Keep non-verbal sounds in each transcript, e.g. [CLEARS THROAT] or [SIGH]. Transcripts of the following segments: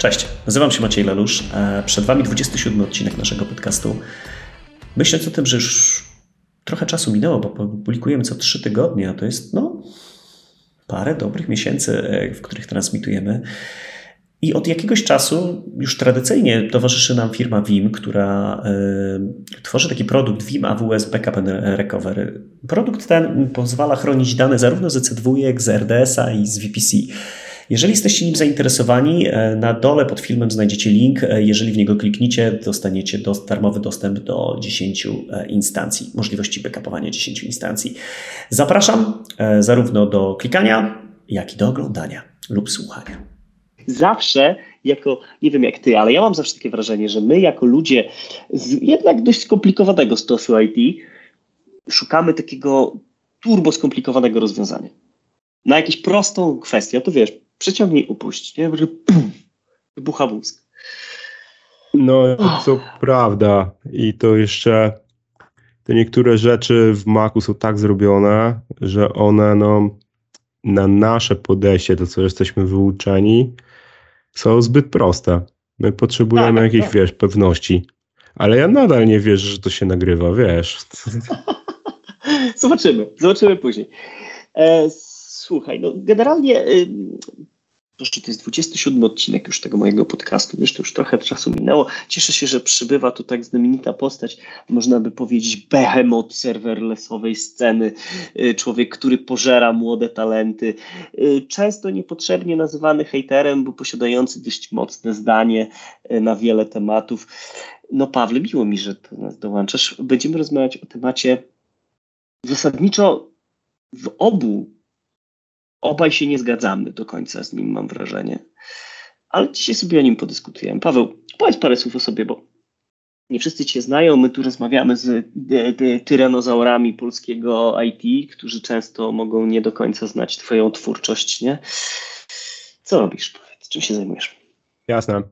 Cześć, nazywam się Maciej Lelusz. E, przed Wami 27 odcinek naszego podcastu. Myśląc o tym, że już trochę czasu minęło, bo publikujemy co 3 tygodnie, a to jest no, parę dobrych miesięcy, e, w których transmitujemy. I od jakiegoś czasu już tradycyjnie towarzyszy nam firma Vim, która y, tworzy taki produkt Vim AWS Backup and Recovery. Produkt ten pozwala chronić dane zarówno z EC2, z RDS-a i z VPC. Jeżeli jesteście nim zainteresowani, e, na dole pod filmem znajdziecie link. E, jeżeli w niego klikniecie, dostaniecie do, darmowy dostęp do 10 e, instancji, możliwości backupowania 10 instancji. Zapraszam zarówno do klikania, jak i do oglądania lub słuchania. Zawsze jako, nie wiem jak ty, ale ja mam zawsze takie wrażenie, że my jako ludzie z jednak dość skomplikowanego stosu IT szukamy takiego turbo skomplikowanego rozwiązania. Na jakąś prostą kwestię, to wiesz, przeciągnij, upuść, nie? Pum, [CLEARS THROAT] wybucha mózg. No, to prawda. I to jeszcze te niektóre rzeczy w Macu są tak zrobione, że one no, na nasze podejście, to co jesteśmy wyuczeni, są zbyt proste. My potrzebujemy tak, jakiejś, tak. wiesz, pewności. Ale ja nadal nie wierzę, że to się nagrywa, wiesz. [LAUGHS] zobaczymy, zobaczymy później. E, słuchaj, no generalnie y, to jest 27 odcinek już tego mojego podcastu, wiesz, to już trochę czasu minęło. Cieszę się, że przybywa tu tak znamienita postać, można by powiedzieć behemoth serverlessowej sceny, y, człowiek, który pożera młode talenty, y, często niepotrzebnie nazywany hejterem, bo posiadający dość mocne zdanie na wiele tematów. No Pawle, miło mi, że do nas dołączasz. Będziemy rozmawiać o temacie zasadniczo w obu obaj się nie zgadzamy do końca z nim, mam wrażenie. Ale dzisiaj sobie o nim podyskutujemy. Paweł, powiedz parę słów o sobie, bo nie wszyscy Cię znają. My tu rozmawiamy z tyranozaurami polskiego IT, którzy często mogą nie do końca znać Twoją twórczość, nie? Co robisz? Powiedz, czym się zajmujesz? Jasne.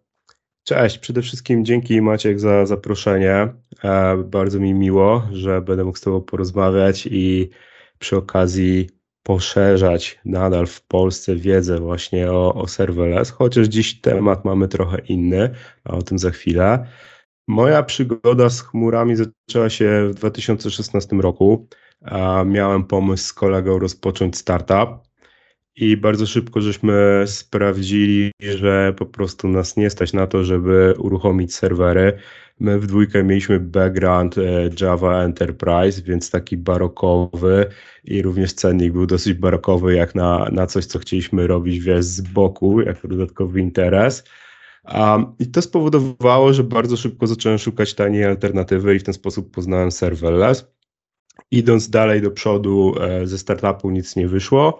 Cześć, przede wszystkim dzięki Maciek za zaproszenie. E, bardzo mi miło, że będę mógł z Tobą porozmawiać i przy okazji poszerzać nadal w Polsce wiedzę właśnie o, o serverless, chociaż dziś temat mamy trochę inny, a o tym za chwilę. Moja przygoda z chmurami zaczęła się w 2016 roku. Miałem pomysł z kolegą rozpocząć startup i bardzo szybko żeśmy sprawdzili, że po prostu nas nie stać na to, żeby uruchomić serwery. My w dwójkę mieliśmy background e, Java Enterprise, więc taki barokowy i również cennik był dosyć barokowy jak na, na coś, co chcieliśmy robić wiesz, z boku, jako dodatkowy interes. Um, I to spowodowało, że bardzo szybko zacząłem szukać taniej alternatywy i w ten sposób poznałem serverless. Idąc dalej do przodu e, ze startupu nic nie wyszło,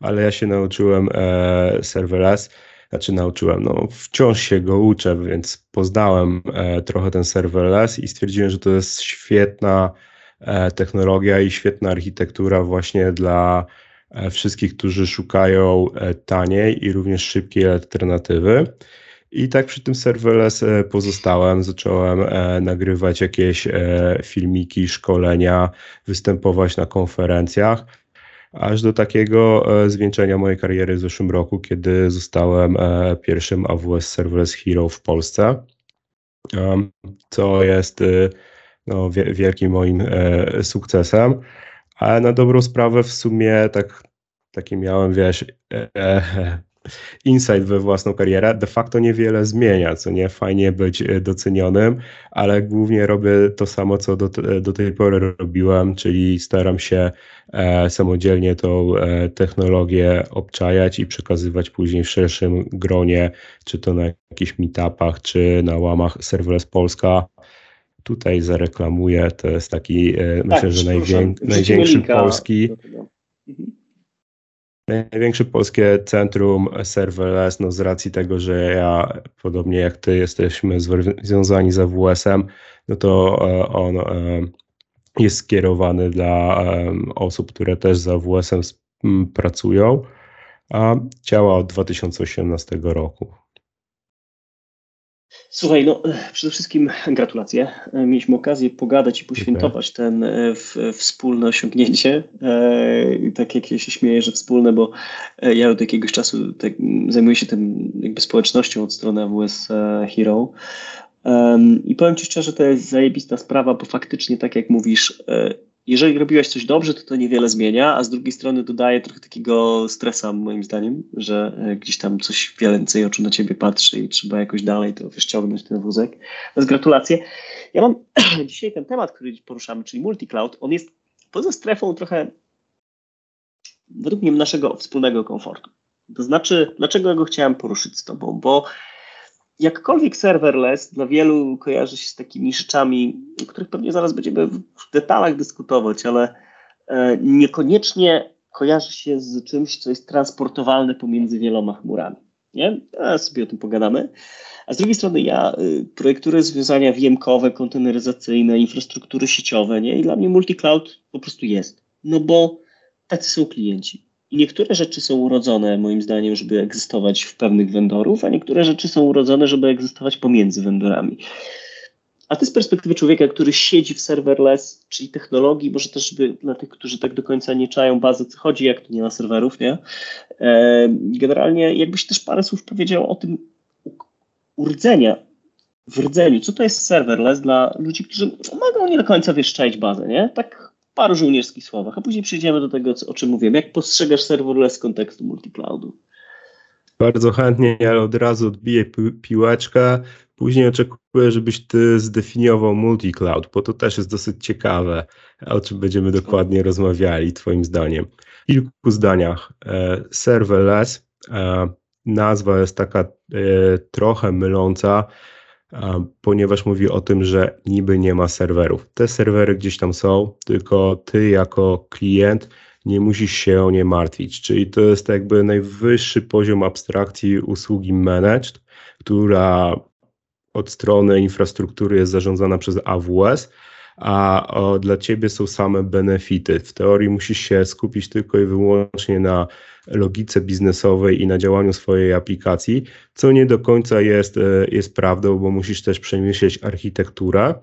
ale ja się nauczyłem e, serverless znaczy nauczyłem, no wciąż się go uczę, więc poznałem e, trochę ten serverless i stwierdziłem, że to jest świetna e, technologia i świetna architektura właśnie dla e, wszystkich, którzy szukają taniej i również szybkiej alternatywy. I tak przy tym serverless pozostałem, zacząłem nagrywać jakieś filmiki, szkolenia, występować na konferencjach aż do takiego e, zwieńczenia mojej kariery w zeszłym roku, kiedy zostałem e, pierwszym AWS Serverless Hero w Polsce, co jest e, no, wielkim moim sukcesem. Ale na dobrą sprawę w sumie tak, taki miałem, wiesz, insight we własną karierę, de facto niewiele zmienia, co nie, fajnie być e, docenionym, ale głównie robię to samo, co do, do tej pory robiłem, czyli staram się e, samodzielnie tą e, technologię obczajać i przekazywać później w szerszym gronie, czy to na jakichś meetupach, czy na łamach Serverless Polska, tutaj zareklamuję, to jest taki, e, tak, myślę, że najwię, największy polski. Mhm. Największe polskie centrum serverless, no z racji tego, że ja, podobnie jak ty, jesteśmy związani z AWS-em, no to e, on e, jest skierowany dla osób, które też z AWS-em pracują, a działa od 2018 roku. Słuchaj, no przede wszystkim gratulacje. Mieliśmy okazję pogadać i poświętować ten e, w, wspólne osiągnięcie. E, tak jak ja się śmieję, że wspólne, bo e, ja od jakiegoś czasu tak, zajmuję się tym jakby społecznością od strony AWS Hero. Um, I powiem Ci szczerze, to jest zajebista sprawa, bo faktycznie, tak jak mówisz, jeżeli robiłeś coś dobrze, to to niewiele zmienia, a z drugiej strony dodaje trochę takiego stresa, moim zdaniem, że e, gdzieś tam coś więcej oczu na ciebie patrzy i trzeba jakoś dalej to wyściągnąć ten wózek. Więc gratulacje. Ja mam [CLEARS THROAT] dzisiaj ten temat, który poruszamy, czyli multi-cloud, on jest poza strefą trochę według mnie naszego wspólnego komfortu. To znaczy, dlaczego go chciałem poruszyć z tobą? Bo jakkolwiek serverless dla wielu kojarzy się z takimi rzeczami, o których pewnie zaraz będziemy w detalach dyskutować, ale e, niekoniecznie kojarzy się z czymś, co jest transportowalne pomiędzy wieloma chmurami. Nie? A sobie o tym pogadamy. A z drugiej strony ja y, projektuję rozwiązania wiem-kowe, konteneryzacyjne, infrastruktury sieciowe, nie? I dla mnie multi-cloud po prostu jest. No bo tacy są klienci. I niektóre rzeczy są urodzone, moim zdaniem, żeby egzystować w pewnych vendorów, a niektóre rzeczy są urodzone, żeby egzystować pomiędzy vendorami. A ty z perspektywy człowieka, który siedzi w serverless, czyli technologii, może też by dla tych, którzy tak do końca nie czają bazy, co chodzi, jak to nie ma serwerów, nie? E, generalnie jakbyś też parę słów powiedział o tym urdzenia, w rdzeniu, co to jest serverless dla ludzi, którzy mogą nie do końca wieszczać bazę, nie? Tak paru żołnierskich słowach, a później przejdziemy do tego, o czym mówiłem. Jak postrzegasz serverless kontekstu multicloudu? Bardzo chętnie, ale od razu odbiję pi piłeczkę. Później oczekuję, żebyś ty zdefiniował multi-cloud, bo to też jest dosyć ciekawe, o czym będziemy dokładnie rozmawiali, twoim zdaniem. W kilku zdaniach. E, serverless, e, nazwa jest taka e, trochę myląca, ponieważ mówi o tym, że niby nie ma serwerów. Te serwery gdzieś tam są, tylko ty jako klient nie musisz się o nie martwić. Czyli to jest jakby najwyższy poziom abstrakcji usługi managed, która od strony infrastruktury jest zarządzana przez AWS, a o, dla ciebie są same benefity. W teorii musisz się skupić tylko i wyłącznie na logice biznesowej i na działaniu swojej aplikacji, co nie do końca jest, e, jest prawdą, bo musisz też przemyśleć architekturę,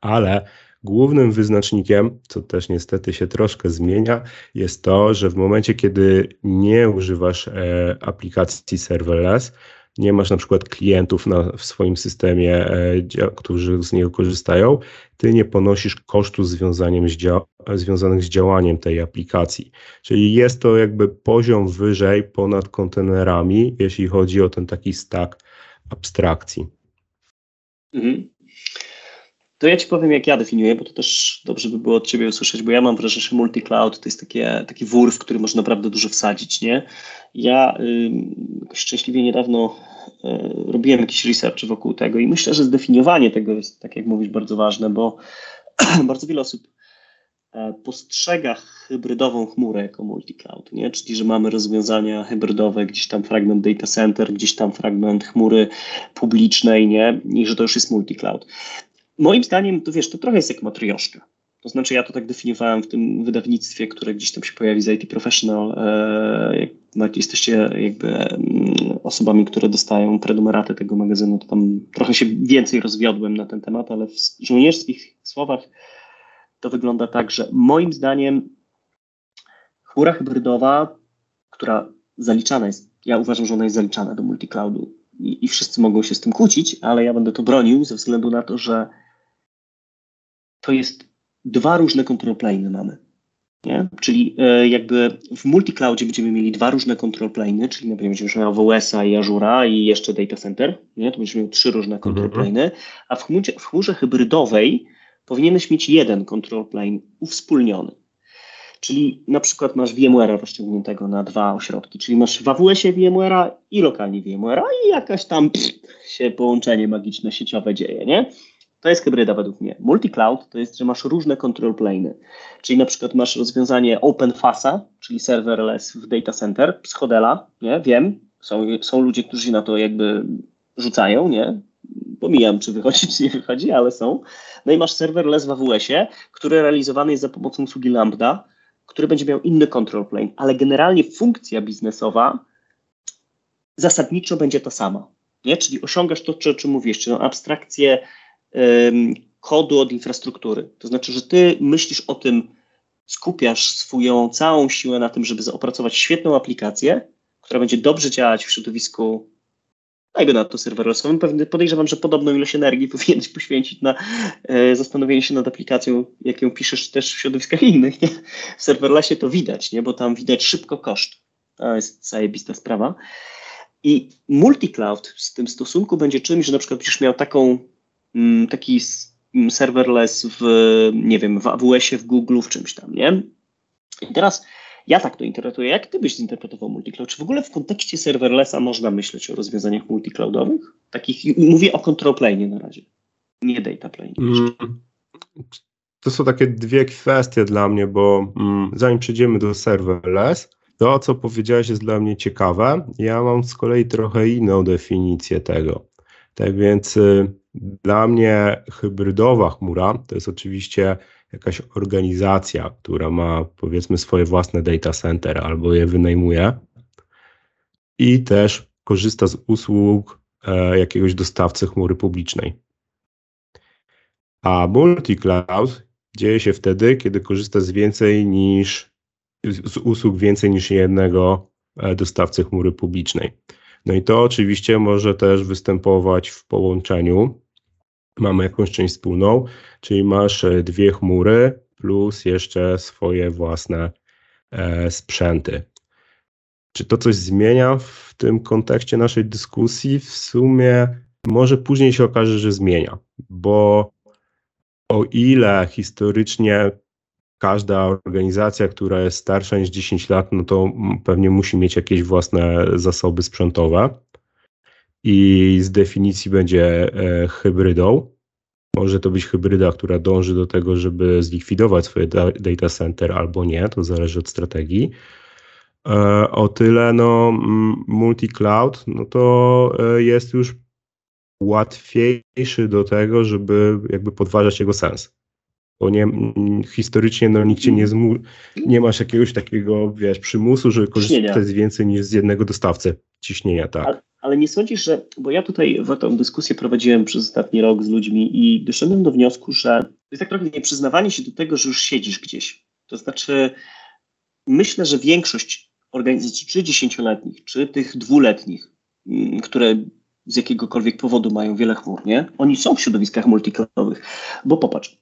ale Głównym wyznacznikiem, co też niestety się troszkę zmienia, jest to, że w momencie, kiedy nie używasz e, aplikacji serverless, nie masz na przykład klientów na, w swoim systemie, e, którzy z niego korzystają, ty nie ponosisz kosztów związanych z, dzia związanych z działaniem tej aplikacji. Czyli jest to jakby poziom wyżej ponad kontenerami, jeśli chodzi o ten taki stack abstrakcji. Mhm. To ja Ci powiem, jak ja definiuję, bo to też dobrze by było od Ciebie usłyszeć, bo ja mam wrażenie, że multi-cloud to jest takie, taki wór, w który można naprawdę dużo wsadzić, nie? Ja y, szczęśliwie niedawno robiłem jakiś research wokół tego i myślę, że zdefiniowanie tego jest, tak jak mówisz, bardzo ważne, bo [CLEARS THROAT] bardzo wiele osób e, postrzega hybrydową chmurę jako multi-cloud, nie? czyli że mamy rozwiązania hybrydowe, gdzieś tam fragment data center, gdzieś tam fragment chmury publicznej nie? i że to już jest multi-cloud. Moim zdaniem, to wiesz, to trochę jest jak matrioszka. To znaczy, ja to tak definiowałem w tym wydawnictwie, które gdzieś tam się pojawi z IT Professional. E, jak jesteście jakby mm, osobami, które dostają prenumeraty tego magazynu, to tam trochę się więcej rozwiodłem na ten temat, ale w żołnierskich słowach to wygląda tak, że moim zdaniem chmura hybrydowa, która zaliczana jest, ja uważam, że ona jest zaliczana do multicloudu i, i wszyscy mogą się z tym kłócić, ale ja będę to bronił ze względu na to, że to jest dwa różne control plane mamy. Nie? Czyli e, jakby w multicloudzie będziemy mieli dwa różne control plane, czyli najpierw będziemy miał AWS-a i Azura i jeszcze data center, nie? to będziemy mieli trzy różne control mhm. plane, a w chmurze, w chmurze hybrydowej powinieneś mieć jeden control plane uwspólniony. Czyli na przykład masz VMware'a rozciągniętego na dwa ośrodki, czyli masz w AWS-ie VMware'a i lokalnie VMware'a i jakaś tam pff, się połączenie magiczne sieciowe dzieje, nie? To jest hybryda według mnie. Multi-cloud to jest, że masz różne control plane, czyli na przykład masz rozwiązanie OpenFASa, czyli serverless w data center z Hodela, nie? Wiem, są, są ludzie, którzy na to jakby rzucają, nie? Pomijam, czy wychodzi, czy nie wychodzi, ale są. No i masz serverless w AWS-ie, który realizowany jest za pomocą usługi Lambda, który będzie miał inny control plane, ale generalnie funkcja biznesowa zasadniczo będzie ta sama. nie? czyli osiągasz to, o czym mówisz, czyli abstrakcję kodu od infrastruktury. To znaczy, że ty myślisz o tym, skupiasz swoją całą siłę na tym, żeby zaopracować świetną aplikację, która będzie dobrze działać w środowisku dajmy na to serverlessowym. Pewnie podejrzewam, że podobną ilość energii [LAUGHS] powinieneś poświęcić na e, zastanowienie się nad aplikacją, jak ją piszesz też w środowiskach innych. Nie? W serverlessie to widać, nie? bo tam widać szybko koszt. To jest zajebista sprawa. I multi-cloud w tym stosunku będzie czymś, że na przykład będziesz miał taką, taki mm, serverless w, nie wiem, w AWS-ie, w Google, w czymś tam, nie? I teraz ja tak to interpretuję. Jak ty byś zinterpretował multicloud? Czy w ogóle w kontekście serverlessa można myśleć o rozwiązaniach multicloudowych? Takich, mówię o control plane na razie, nie data plane. Mm, to są takie dwie kwestie dla mnie, bo mm, zanim przejdziemy do serverless, to, co powiedziałeś, jest dla mnie ciekawe. Ja mam z kolei trochę inną definicję tego. Tak więc y, dla mnie hybrydowa chmura to jest oczywiście jakaś organizacja, która ma powiedzmy swoje własne data center albo je wynajmuje i też korzysta z usług e, jakiegoś dostawcy chmury publicznej. A multi-cloud dzieje się wtedy, kiedy korzysta z więcej niż z usług więcej niż jednego e, dostawcy chmury publicznej. No i to oczywiście może też występować w połączeniu. Mamy jakąś część wspólną, czyli masz e, dwie chmury plus jeszcze swoje własne e, sprzęty. Czy to coś zmienia w tym kontekście naszej dyskusji? W sumie może później się okaże, że zmienia, bo o ile historycznie każda organizacja, która jest starsza niż 10 lat, no to pewnie musi mieć jakieś własne zasoby sprzętowe i z definicji będzie e, hybrydą. Może to być hybryda, która dąży do tego, żeby zlikwidować swoje data center albo nie, to zależy od strategii. E, o tyle no, multi-cloud, no to e, jest już łatwiejszy do tego, żeby jakby podważać jego sens bo nie, historycznie no, nikt cię nie, zmu, nie masz jakiegoś takiego, wiesz, przymusu, żeby korzystać więcej niż z jednego dostawcy ciśnienia, tak. Ale, ale, nie sądzisz, że, bo ja tutaj w tę dyskusję prowadziłem przez ostatni rok z ludźmi i doszedłem do wniosku, że to jest tak trochę nieprzyznawanie się do tego, że już siedzisz gdzieś. To znaczy, myślę, że większość organizacji, czy dziesięcioletnich, czy tych dwuletnich, mm, które z jakiegokolwiek powodu mają wiele chmur, nie? Oni są w środowiskach multiklonowych, bo popatrz,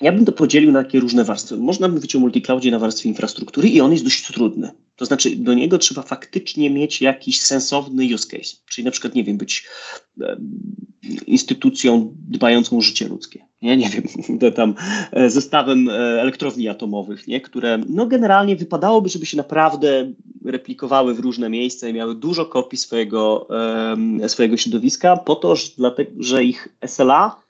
ja bym to podzielił na takie różne warstwy. Można mówić o multicloudzie na warstwie infrastruktury i on jest dość trudny. To znaczy, do niego trzeba faktycznie mieć jakiś sensowny use case. Czyli na przykład, nie wiem, być e, instytucją dbającą o życie ludzkie. Nie, nie wiem, [LAUGHS] tam e, zestawem e, elektrowni atomowych, nie? które no generalnie wypadałoby, żeby się naprawdę replikowały w różne miejsca i miały dużo kopii swojego, e, swojego środowiska po to, że, dlatego, że ich SLA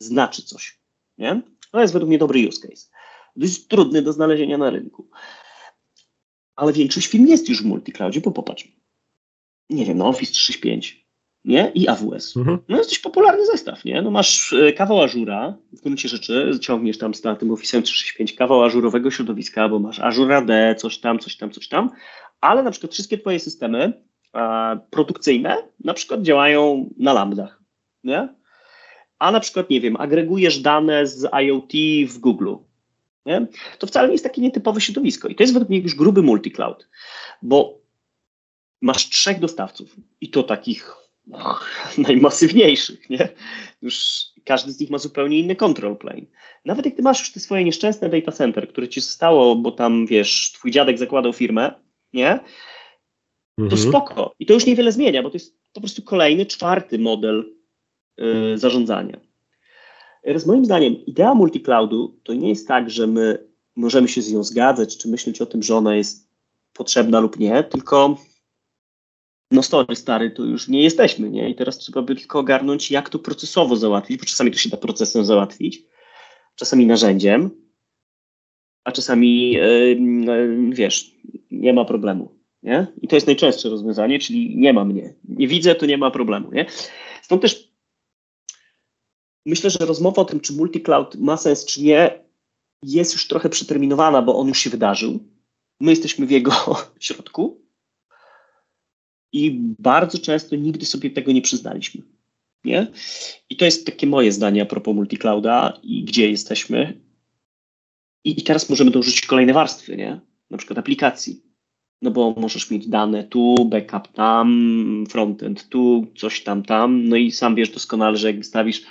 znaczy coś. Nie? To jest według mnie dobry use case. Dość trudny do znalezienia na rynku. Ale większość firm jest już w multicloudzie, bo popatrz. Nie wiem, no Office 365, nie? I AWS. Mhm. No jest dość popularny zestaw, nie? No masz e, kawał Azura, w gruncie rzeczy ciągniesz tam z tym Office 365 kawał ażurowego środowiska, bo masz Azure AD, coś tam, coś tam, coś tam, ale na przykład wszystkie twoje systemy e, produkcyjne na przykład działają na lambdach, nie? A na przykład, nie wiem, agregujesz dane z IoT w Google, nie? to wcale nie jest takie nietypowe środowisko. I to jest według mnie już gruby multicloud, bo masz trzech dostawców i to takich no, [LAUGHS] najmasywniejszych, nie? Już każdy z nich ma zupełnie inny control plane. Nawet jak ty masz już te swoje nieszczęsne data center, które ci zostało, bo tam, wiesz, twój dziadek zakładał firmę, nie? To mhm. spoko. I to już niewiele zmienia, bo to jest po prostu kolejny, czwarty model zarządzania. Teraz moim zdaniem idea multicloudu to nie jest tak, że my możemy się z nią zgadzać, czy myśleć o tym, że ona jest potrzebna lub nie, tylko no stary, to już nie jesteśmy, nie? I teraz trzeba by tylko ogarnąć, jak to procesowo załatwić, bo czasami to się da procesem załatwić, czasami narzędziem, a czasami yy, wiesz, nie ma problemu, nie? I to jest najczęstsze rozwiązanie, czyli nie ma mnie. Nie widzę, to nie ma problemu, nie? Stąd też myślę, że rozmowa o tym, czy multi-cloud ma sens, czy nie, jest już trochę przeterminowana, bo on już się wydarzył. My jesteśmy w jego [LAUGHS] środku. i bardzo często nigdy sobie tego nie przyznaliśmy. Nie? I to jest takie moje zdanie a propos multiclouda i gdzie jesteśmy. I, i teraz możemy dorzucić kolejne warstwy, nie? na przykład aplikacji. No bo możesz mieć dane tu, backup tam, frontend tu, coś tam tam. No i sam wiesz doskonale, że jak stawisz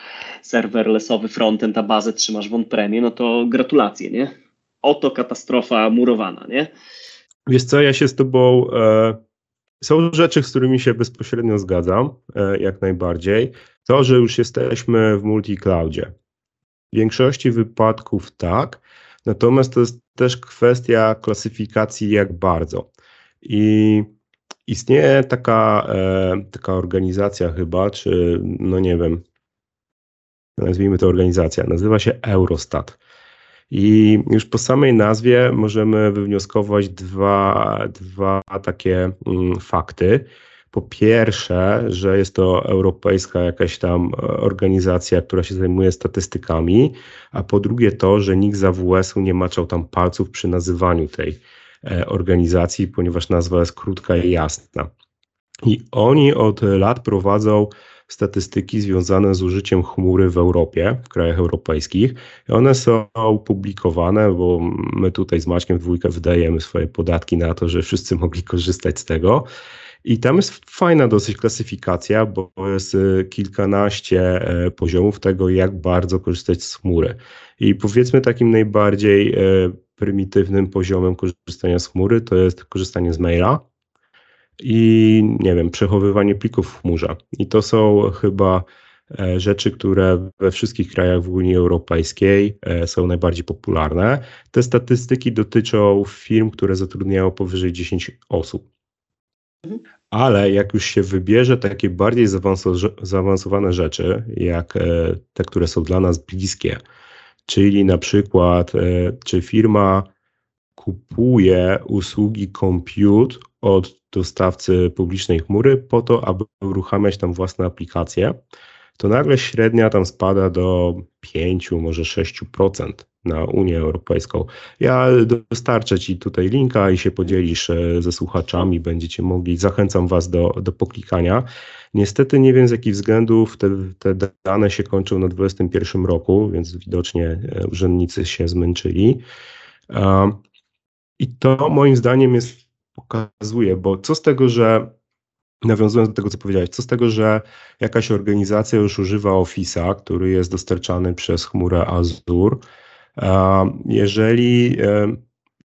serverlessowy frontend, a bazę trzymasz w on-premie, no to gratulacje, nie? Oto katastrofa murowana, nie? Wiesz co, ja się z tobą... E, są rzeczy, z którymi się bezpośrednio zgadzam, e, jak najbardziej. To, że już jesteśmy w multi-cloudzie. W większości wypadków tak, natomiast to jest też kwestia klasyfikacji, jak bardzo. I istnieje taka, e, taka organizacja chyba, czy no nie wiem, nazwijmy to organizacja, nazywa się Eurostat. I już po samej nazwie możemy wywnioskować dwa, dwa takie mm, fakty. Po pierwsze, że jest to europejska jakaś tam organizacja, która się zajmuje statystykami, a po drugie to, że nikt z AWS-u nie maczał tam palców przy nazywaniu tej organizacji, ponieważ nazwa jest krótka i jasna. I oni od lat prowadzą statystyki związane z użyciem chmury w Europie, w krajach europejskich. I one są publikowane, bo my tutaj z Maćkiem dwójkę wydajemy swoje podatki na to, że wszyscy mogli korzystać z tego. I tam jest fajna dosyć klasyfikacja, bo jest y, kilkanaście e, poziomów tego, jak bardzo korzystać z chmury. I powiedzmy takim najbardziej e, prymitywnym poziomem korzystania z chmury to jest korzystanie z maila i nie wiem, przechowywanie plików w chmurze. I to są chyba e, rzeczy, które we wszystkich krajach w Unii Europejskiej są najbardziej popularne. Te statystyki dotyczą firm, które zatrudniają powyżej 10 osób. Ale jak już się wybierze takie bardziej zaawansowane rzeczy, jak e, te, które są dla nas bliskie, czyli na przykład, e, czy firma kupuje usługi compute od dostawcy publicznej chmury po to, aby uruchamiać tam własne aplikacje, to nagle średnia tam spada do 5, może 6% na Unię Europejską. Ja dostarczę Ci tutaj linka i się podzielisz e, ze słuchaczami, będziecie mogli, zachęcam Was do, do poklikania. Niestety nie wiem z jakich względów te, te dane się kończą na 2021 roku, więc widocznie e, urzędnicy się zmęczyli. I to moim zdaniem jest, pokazuje, bo co z tego, że Nawiązując do tego, co powiedziałeś, co z tego, że jakaś organizacja już używa Office'a, który jest dostarczany przez chmurę Azure, jeżeli e,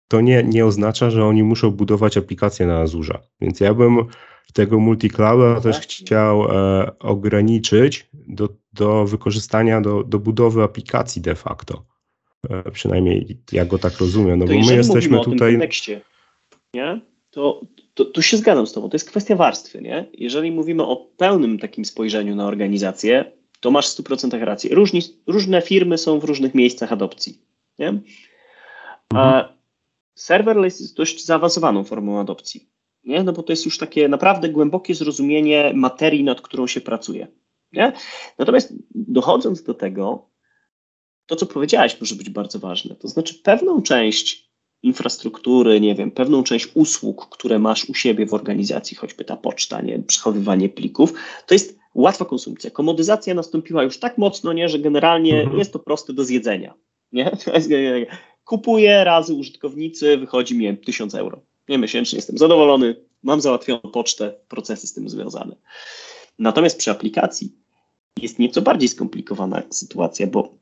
to nie, nie oznacza, że oni muszą budować aplikacje na Azure. Więc ja bym tego multiclouda też tak. chciał e, ograniczyć do, do wykorzystania, do, do budowy aplikacji de facto. E, przynajmniej ja go tak rozumiem, no to bo my jesteśmy tutaj. W tym kontekście, nie? To, to, tu się zgadzam z Tobą, to jest kwestia warstwy. Nie? Jeżeli mówimy o pełnym takim spojrzeniu na organizację, to masz w 100% rację. Różni, różne firmy są w różnych miejscach adopcji. Nie? A mhm. serverless jest dość zaawansowaną formą adopcji. Nie? No bo to jest już takie naprawdę głębokie zrozumienie materii, nad którą się pracuje. Nie? Natomiast dochodząc do tego, to co powiedziałeś może być bardzo ważne. To znaczy pewną część infrastruktury, nie wiem, pewną część usług, które masz u siebie w organizacji, choćby ta poczta, nie, przechowywanie plików, to jest łatwa konsumpcja. Komodyzacja nastąpiła już tak mocno, nie, że generalnie mhm. jest to proste do zjedzenia. Nie? [LAUGHS] Kupuję razy użytkownicy, wychodzi mi 1000 euro. Nie miesięcznie jestem zadowolony, mam załatwioną pocztę, procesy z tym związane. Natomiast przy aplikacji jest nieco bardziej skomplikowana sytuacja, bo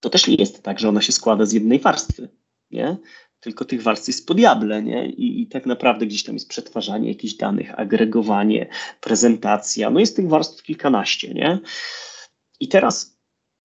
to też nie jest tak, że ona się składa z jednej warstwy nie? Tylko tych warstw jest po diable, nie? I, I tak naprawdę gdzieś tam jest przetwarzanie jakichś danych, agregowanie, prezentacja. No jest tych warstw kilkanaście, nie? I teraz,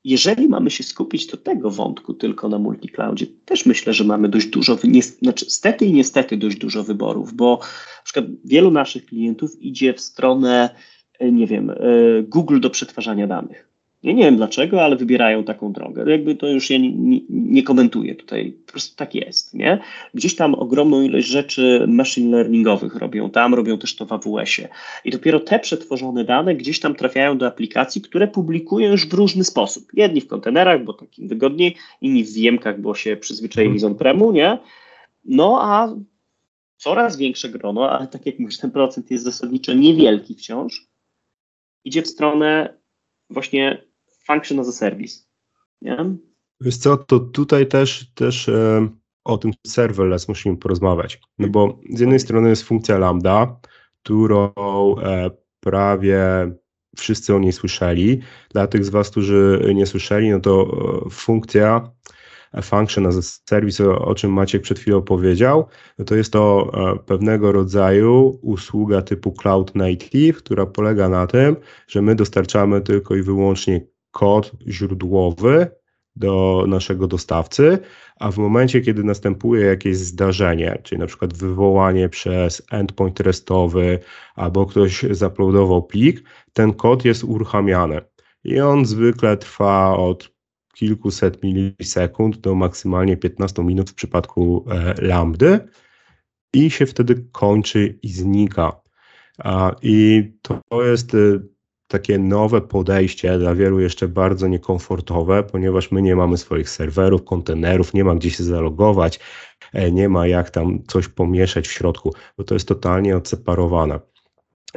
jeżeli mamy się skupić do tego wątku tylko na multicloudzie, też myślę, że mamy dość dużo, nie, znaczy stety i niestety dość dużo wyborów, bo na przykład wielu naszych klientów idzie w stronę, e, nie wiem, e, Google do przetwarzania danych. Ja nie wiem dlaczego, ale wybierają taką drogę. Jakby to już ja nie, nie, nie, komentuję tutaj, po prostu tak jest, nie? Gdzieś tam ogromną ilość rzeczy machine learningowych robią, tam robią też to w AWS-ie. I dopiero te przetworzone dane gdzieś tam trafiają do aplikacji, które publikują już w różny sposób. Jedni w kontenerach, bo takim wygodniej, inni w wiem bo się przyzwyczaili z on-premu, nie? No a coraz większe grono, ale tak jak mówisz, ten procent jest zasadniczo niewielki wciąż, idzie w stronę właśnie function as a service. Nie? Wiesz co, to tutaj też, też e, o tym serverless musimy porozmawiać. No bo z jednej strony jest funkcja lambda, którą e, prawie wszyscy o niej słyszeli. Dla tych z Was, którzy nie słyszeli, no to e, funkcja function as a service, o, o czym Maciek przed chwilą powiedział, no to jest to e, pewnego rodzaju usługa typu cloud native, która polega na tym, że my dostarczamy tylko i wyłącznie kod źródłowy do naszego dostawcy, a w momencie, kiedy następuje jakieś zdarzenie, czyli na przykład wywołanie przez endpoint restowy albo ktoś zaploadował plik, ten kod jest uruchamiany. I on zwykle trwa od kilkuset milisekund do maksymalnie 15 minut w przypadku e, lambdy i się wtedy kończy i znika. I to jest e, takie nowe podejście dla wielu jeszcze bardzo niekomfortowe, ponieważ my nie mamy swoich serwerów, kontenerów, nie ma gdzie się zalogować, e, nie ma jak tam coś pomieszać w środku, bo to jest totalnie odseparowane.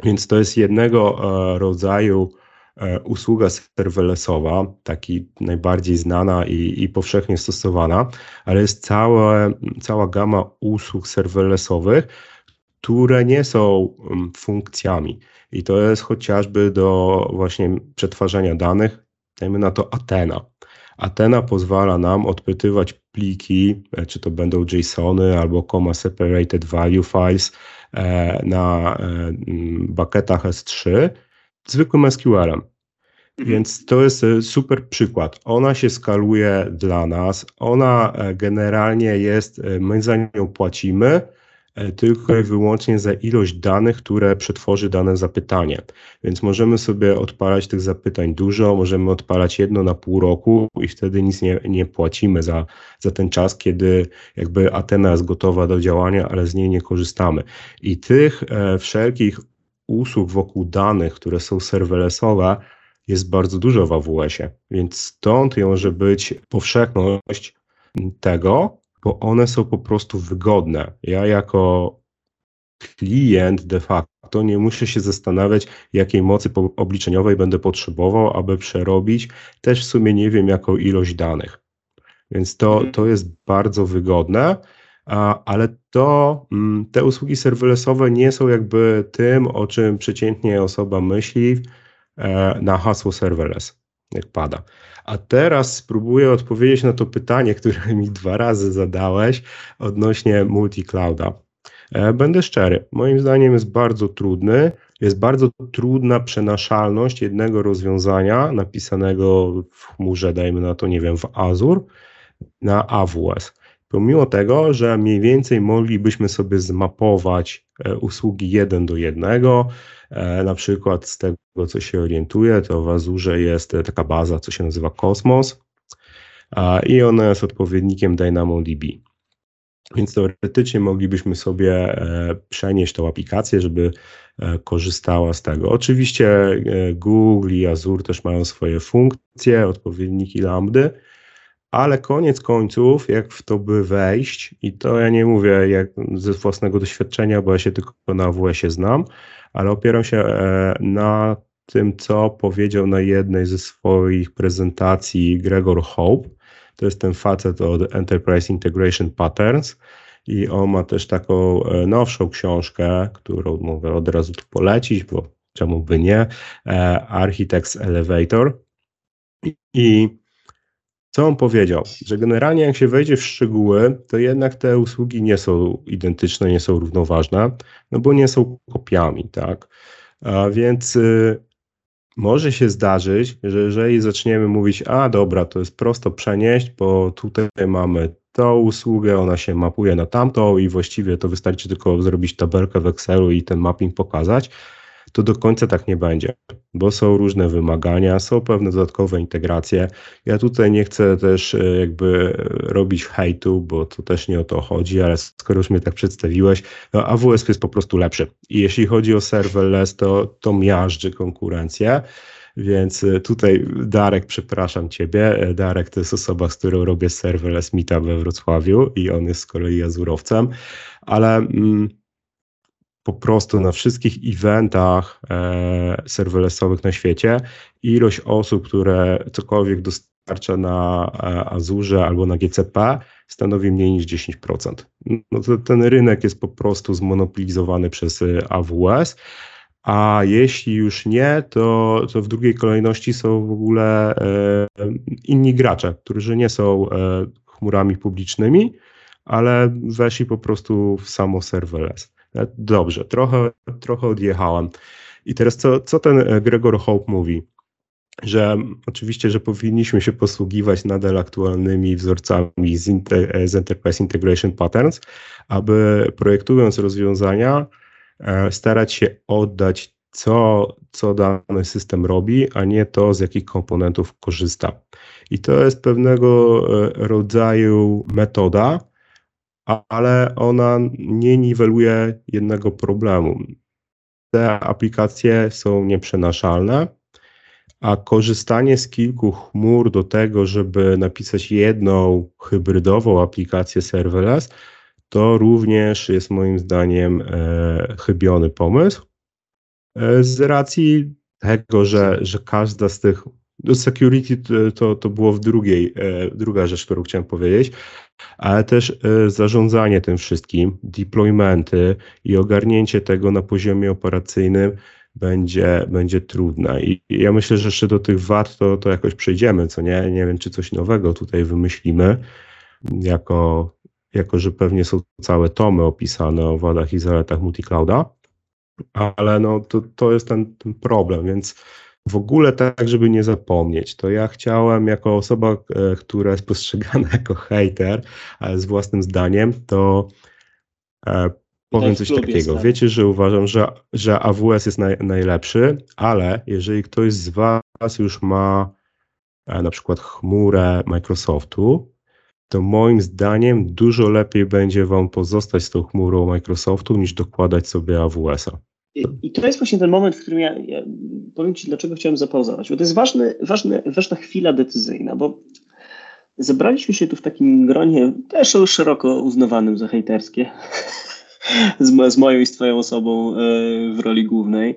Więc to jest jednego rodzaju E, usługa serverlessowa, taki najbardziej znana i, i powszechnie stosowana, ale jest całe, cała gama usług serverlessowych, które nie są mm, funkcjami. I to jest chociażby do właśnie przetwarzania danych, dajmy na to Athena. Athena pozwala nam odpytywać pliki, e, czy to będą JSONy albo comma separated value files e, na bucketach S3 zwykłym SQL-em. Mhm. Więc to jest e, super przykład. Ona się skaluje dla nas, ona e, generalnie jest, e, my za nią płacimy, tylko i wyłącznie za ilość danych, które przetworzy dane zapytanie. Więc możemy sobie odpalać tych zapytań dużo, możemy odpalać jedno na pół roku i wtedy nic nie, nie płacimy za, za ten czas, kiedy jakby Atena jest gotowa do działania, ale z niej nie korzystamy. I tych e, wszelkich usług wokół danych, które są serverlessowe, jest bardzo dużo w AWS-ie, więc stąd może być powszechność tego, bo one są po prostu wygodne. Ja jako klient de facto nie muszę się zastanawiać, jakiej mocy obliczeniowej będę potrzebował, aby przerobić też w sumie nie wiem jaką ilość danych. Więc to, mhm. to jest bardzo wygodne, ale to mm, te usługi serverlessowe nie są jakby tym, o czym przeciętnie osoba myśli, E, na hasło serverless, jak pada. A teraz spróbuję odpowiedzieć na to pytanie, które mi dwa razy zadałeś odnośnie multi-clouda. E, będę szczery, moim zdaniem jest bardzo trudny, jest bardzo trudna przenaszalność jednego rozwiązania napisanego w chmurze, dajmy na to, nie wiem, w Azure na AWS. Pomimo tego, że mniej więcej moglibyśmy sobie zmapować e, usługi jeden do jednego, na przykład z tego, co się orientuję, to w Azurze jest taka baza, co się nazywa Cosmos i ona jest odpowiednikiem DynamoDB. Więc teoretycznie moglibyśmy sobie e, przenieść tą aplikację, żeby e, korzystała z tego. Oczywiście Google i Azure też mają swoje funkcje, odpowiedniki lambdy, ale koniec końców, jak w to by wejść, i to ja nie mówię jak ze własnego doświadczenia, bo ja się tylko na AWS-ie znam, ale opieram się e, na tym, co powiedział na jednej ze swoich prezentacji Gregor Hope. To jest ten facet od Enterprise Integration Patterns i on ma też taką e, nowszą książkę, którą mogę od razu tu polecić, bo czemu by nie, e, Architects Elevator. I co on powiedział? Że generalnie jak się wejdzie w szczegóły, to jednak te usługi nie są identyczne, nie są równoważne, no bo nie są kopiami, tak? A więc y, może się zdarzyć, że jeżeli zaczniemy mówić, a dobra, to jest prosto przenieść, bo tutaj mamy tą usługę, ona się mapuje na tamtą i właściwie to wystarczy tylko zrobić tabelkę w Excelu i ten mapping pokazać, to do końca tak nie będzie, bo są różne wymagania, są pewne dodatkowe integracje. Ja tutaj nie chcę też e, jakby robić hejtu, bo to też nie o to chodzi, ale skoro już mnie tak przedstawiłeś, no AWS jest po prostu lepszy. I jeśli chodzi o serverless, to, to miażdży konkurencję. Więc e, tutaj Darek, przepraszam Ciebie. E, Darek to jest osoba, z którą robię serverless meetup we Wrocławiu i on jest z kolei azurowcem, ale mm, po prostu na wszystkich eventach e, serverlessowych na świecie ilość osób, które cokolwiek dostarcza na e, Azurze albo na GCP stanowi mniej niż 10%. No to ten rynek jest po prostu zmonopolizowany przez e, AWS, a jeśli już nie, to, to w drugiej kolejności są w ogóle e, inni gracze, którzy nie są e, chmurami publicznymi, ale weszli po prostu w samo serverless. E, dobrze, trochę, trochę odjechałem. I teraz co, co ten e, Gregor Hope mówi? Że oczywiście, że powinniśmy się posługiwać nadal aktualnymi wzorcami z, inter, e, z Enterprise Integration Patterns, aby projektując rozwiązania, starać się oddać, co, co dany system robi, a nie to, z jakich komponentów korzysta. I to jest pewnego rodzaju metoda, ale ona nie niweluje jednego problemu. Te aplikacje są nieprzenaszalne, a korzystanie z kilku chmur do tego, żeby napisać jedną hybrydową aplikację serverless, to również jest moim zdaniem e, chybiony pomysł. E, z racji tego, że, że każda z tych do security to, to było w drugiej, e, druga rzecz, którą chciałem powiedzieć, ale też e, zarządzanie tym wszystkim, deploymenty i ogarnięcie tego na poziomie operacyjnym będzie, będzie trudne. I ja myślę, że jeszcze do tych wad to, to jakoś przejdziemy, co nie? Nie wiem, czy coś nowego tutaj wymyślimy, jako, jako że pewnie są całe tomy opisane o wadach i zaletach multiclouda, ale no to, to jest ten, ten problem, więc w ogóle tak, żeby nie zapomnieć, to ja chciałem jako osoba, e, która jest postrzegana [LAUGHS] jako hater z własnym zdaniem, to e, powiem coś takiego. Wiecie, że uważam, że, że AWS jest naj, najlepszy, ale jeżeli ktoś z Was już ma e, na przykład chmurę Microsoftu, to moim zdaniem dużo lepiej będzie Wam pozostać z tą chmurą Microsoftu niż dokładać sobie AWS-a. I to jest właśnie ten moment, w którym ja, ja, powiem Ci, dlaczego chciałem zapauzować, bo to jest ważny, ważny, ważna chwila decyzyjna, bo zebraliśmy się tu w takim gronie też szeroko uznawanym za hejterskie, [LAUGHS] z, z moją i z Twoją osobą e, w roli głównej,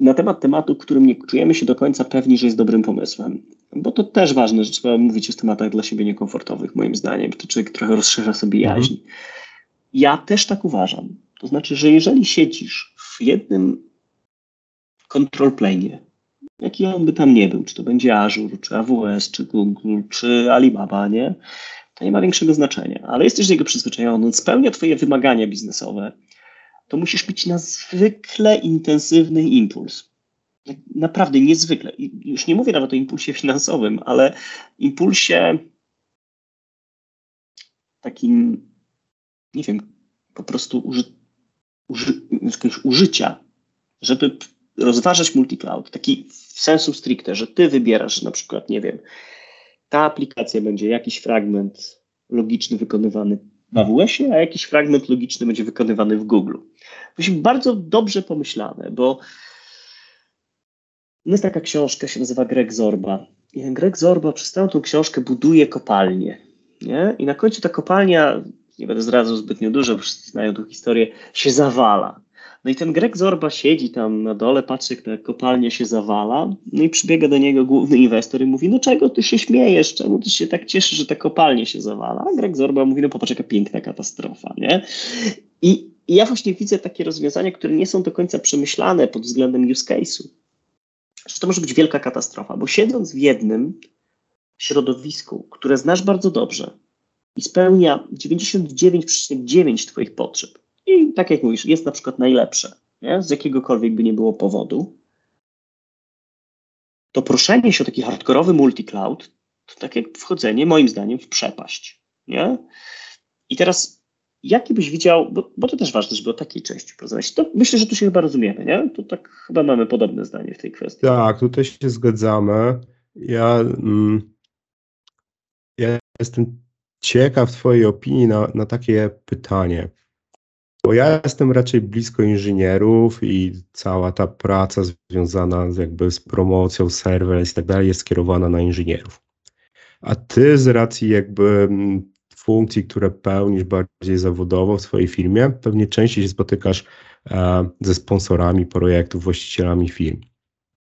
na temat tematu, którym nie czujemy się do końca pewni, że jest dobrym pomysłem. Bo to też ważne, że trzeba mówić o tematach dla siebie niekomfortowych, moim zdaniem. To człowiek trochę rozszerza sobie jaźń. Mhm. Ja też tak uważam. To znaczy, że jeżeli siedzisz w jednym control plane, jaki on by tam nie był, czy to będzie Azure, czy AWS, czy Google, czy Alibaba, nie? To nie ma większego znaczenia, ale jesteś do niego przyzwyczajony, on spełnia Twoje wymagania biznesowe, to musisz mieć niezwykle intensywny impuls. Naprawdę niezwykle. I już nie mówię nawet o impulsie finansowym, ale impulsie takim, nie wiem, po prostu uży, uży, użycia, żeby rozważać multicloud, taki w sensu stricte, że ty wybierasz na przykład, nie wiem, ta aplikacja będzie jakiś fragment logiczny wykonywany w AWS-ie, a jakiś fragment logiczny będzie wykonywany w Google. Być bardzo dobrze pomyślane, bo jest taka książka, się nazywa Greg Zorba. I Greg Zorba przez całą tą książkę buduje kopalnię. Nie? I na końcu ta kopalnia nie będę zdradzał zbytnio dużo, wszyscy znają tą historię, się zawala. No i ten Greg Zorba siedzi tam na dole, patrzy jak ta kopalnia się zawala, no i przybiega do niego główny inwestor i mówi, no czego ty się śmiejesz, czemu ty się tak cieszysz, że ta kopalnia się zawala? A Greg Zorba mówi, no popatrz jaka piękna katastrofa, nie? I, I ja właśnie widzę takie rozwiązania, które nie są do końca przemyślane pod względem use case'u. Że to może być wielka katastrofa, bo siedząc w jednym środowisku, które znasz bardzo dobrze, i spełnia 99,9 Twoich potrzeb. I tak jak mówisz, jest na przykład najlepsze, nie? z jakiegokolwiek by nie było powodu, to proszenie się o taki hardkorowy multi-cloud to tak jak wchodzenie, moim zdaniem, w przepaść. Nie? I teraz, jaki byś widział, bo, bo to też ważne, żeby o takiej części porozmawiać. To myślę, że tu się chyba rozumiemy, nie? To tak chyba mamy podobne zdanie w tej kwestii. Tak, tutaj się zgadzamy. Ja, mm, ja jestem ciekaw Twojej opinii na, na takie pytanie. Bo ja jestem raczej blisko inżynierów i cała ta praca związana z jakby z promocją serverless i tak dalej jest skierowana na inżynierów. A ty z racji jakby mm, funkcji, które pełnisz bardziej zawodowo w swojej firmie, pewnie częściej się spotykasz e, ze sponsorami projektów, właścicielami firm.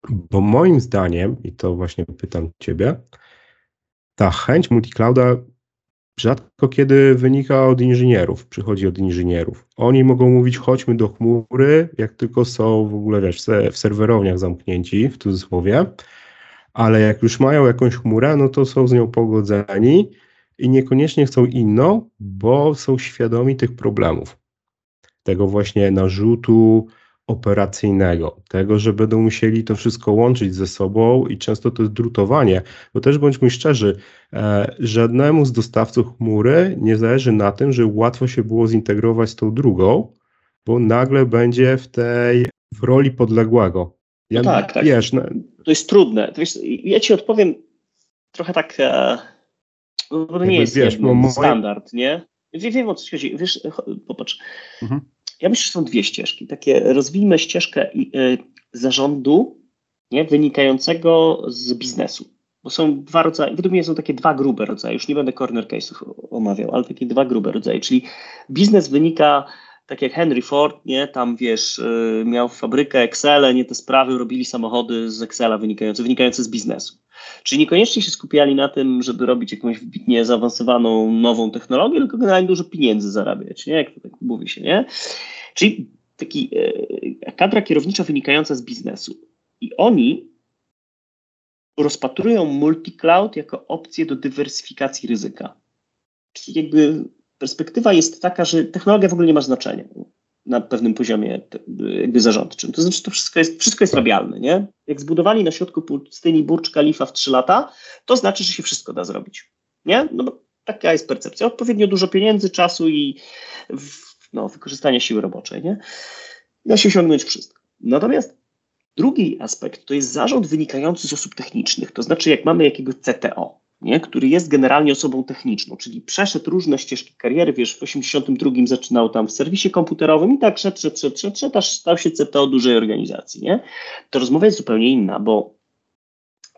Bo moim zdaniem, i to właśnie pytam Ciebie, ta chęć multiclouda rzadko kiedy wynika od inżynierów, przychodzi od inżynierów. Oni mogą mówić, chodźmy do chmury, jak tylko są w ogóle, wiesz, w serwerowniach zamknięci, w cudzysłowie, ale jak już mają jakąś chmurę, no to są z nią pogodzeni i niekoniecznie chcą inną, bo są świadomi tych problemów. Tego właśnie narzutu operacyjnego, tego, że będą musieli to wszystko łączyć ze sobą i często to jest drutowanie, bo też bądźmy szczerzy, e, żadnemu z dostawców chmury nie zależy na tym, że łatwo się było zintegrować z tą drugą, bo nagle będzie w tej w roli podległego. Ja, no tak, tak. Wiesz, no, to jest trudne. Wiesz, ja ci odpowiem trochę tak, e, bo to nie jest wiesz, no, standard, nie? Wiem, wiem o co chodzi. Wiesz, popatrz. Mhm. Ja myślę, że są dwie ścieżki. Takie rozwijmy ścieżkę y, zarządu nie, wynikającego z biznesu. Bo są dwa rodzaje, według mnie są takie dwa grube rodzaje, już nie będę corner case'ów omawiał, ale takie dwa grube rodzaje, czyli biznes wynika tak jak Henry Ford, nie, tam wiesz, y, miał fabrykę Excel, nie te sprawy, robili samochody z Excela wynikające, wynikające z biznesu. Czyli niekoniecznie się skupiali na tym, żeby robić jakąś wybitnie zaawansowaną nową technologię, tylko generalnie dużo pieniędzy zarabiać, nie? Jak to tak mówi się, nie? Czyli taki e, kadra kierownicza wynikająca z biznesu. I oni rozpatrują multi-cloud jako opcję do dywersyfikacji ryzyka. Czyli jakby perspektywa jest taka, że technologia w ogóle nie ma znaczenia na pewnym poziomie jakby zarządczym. To znaczy, to wszystko jest, wszystko jest rabialne, nie? Jak zbudowali na środku pustyni Burcz Khalifa w 3 lata, to znaczy, że się wszystko da zrobić, nie? No bo taka jest percepcja. Odpowiednio dużo pieniędzy, czasu i no, wykorzystania siły roboczej, nie? Da się osiągnąć wszystko. Natomiast drugi aspekt to jest zarząd wynikający z osób technicznych, to znaczy jak mamy jakiegoś CTO, nie? który jest generalnie osobą techniczną, czyli przeszedł różne ścieżki kariery, wiesz, w 82 zaczynał tam w serwisie komputerowym i tak szedł, szedł, szedł, szedł, szedł aż stał się CTO dużej organizacji, nie? To rozmowa jest zupełnie inna, bo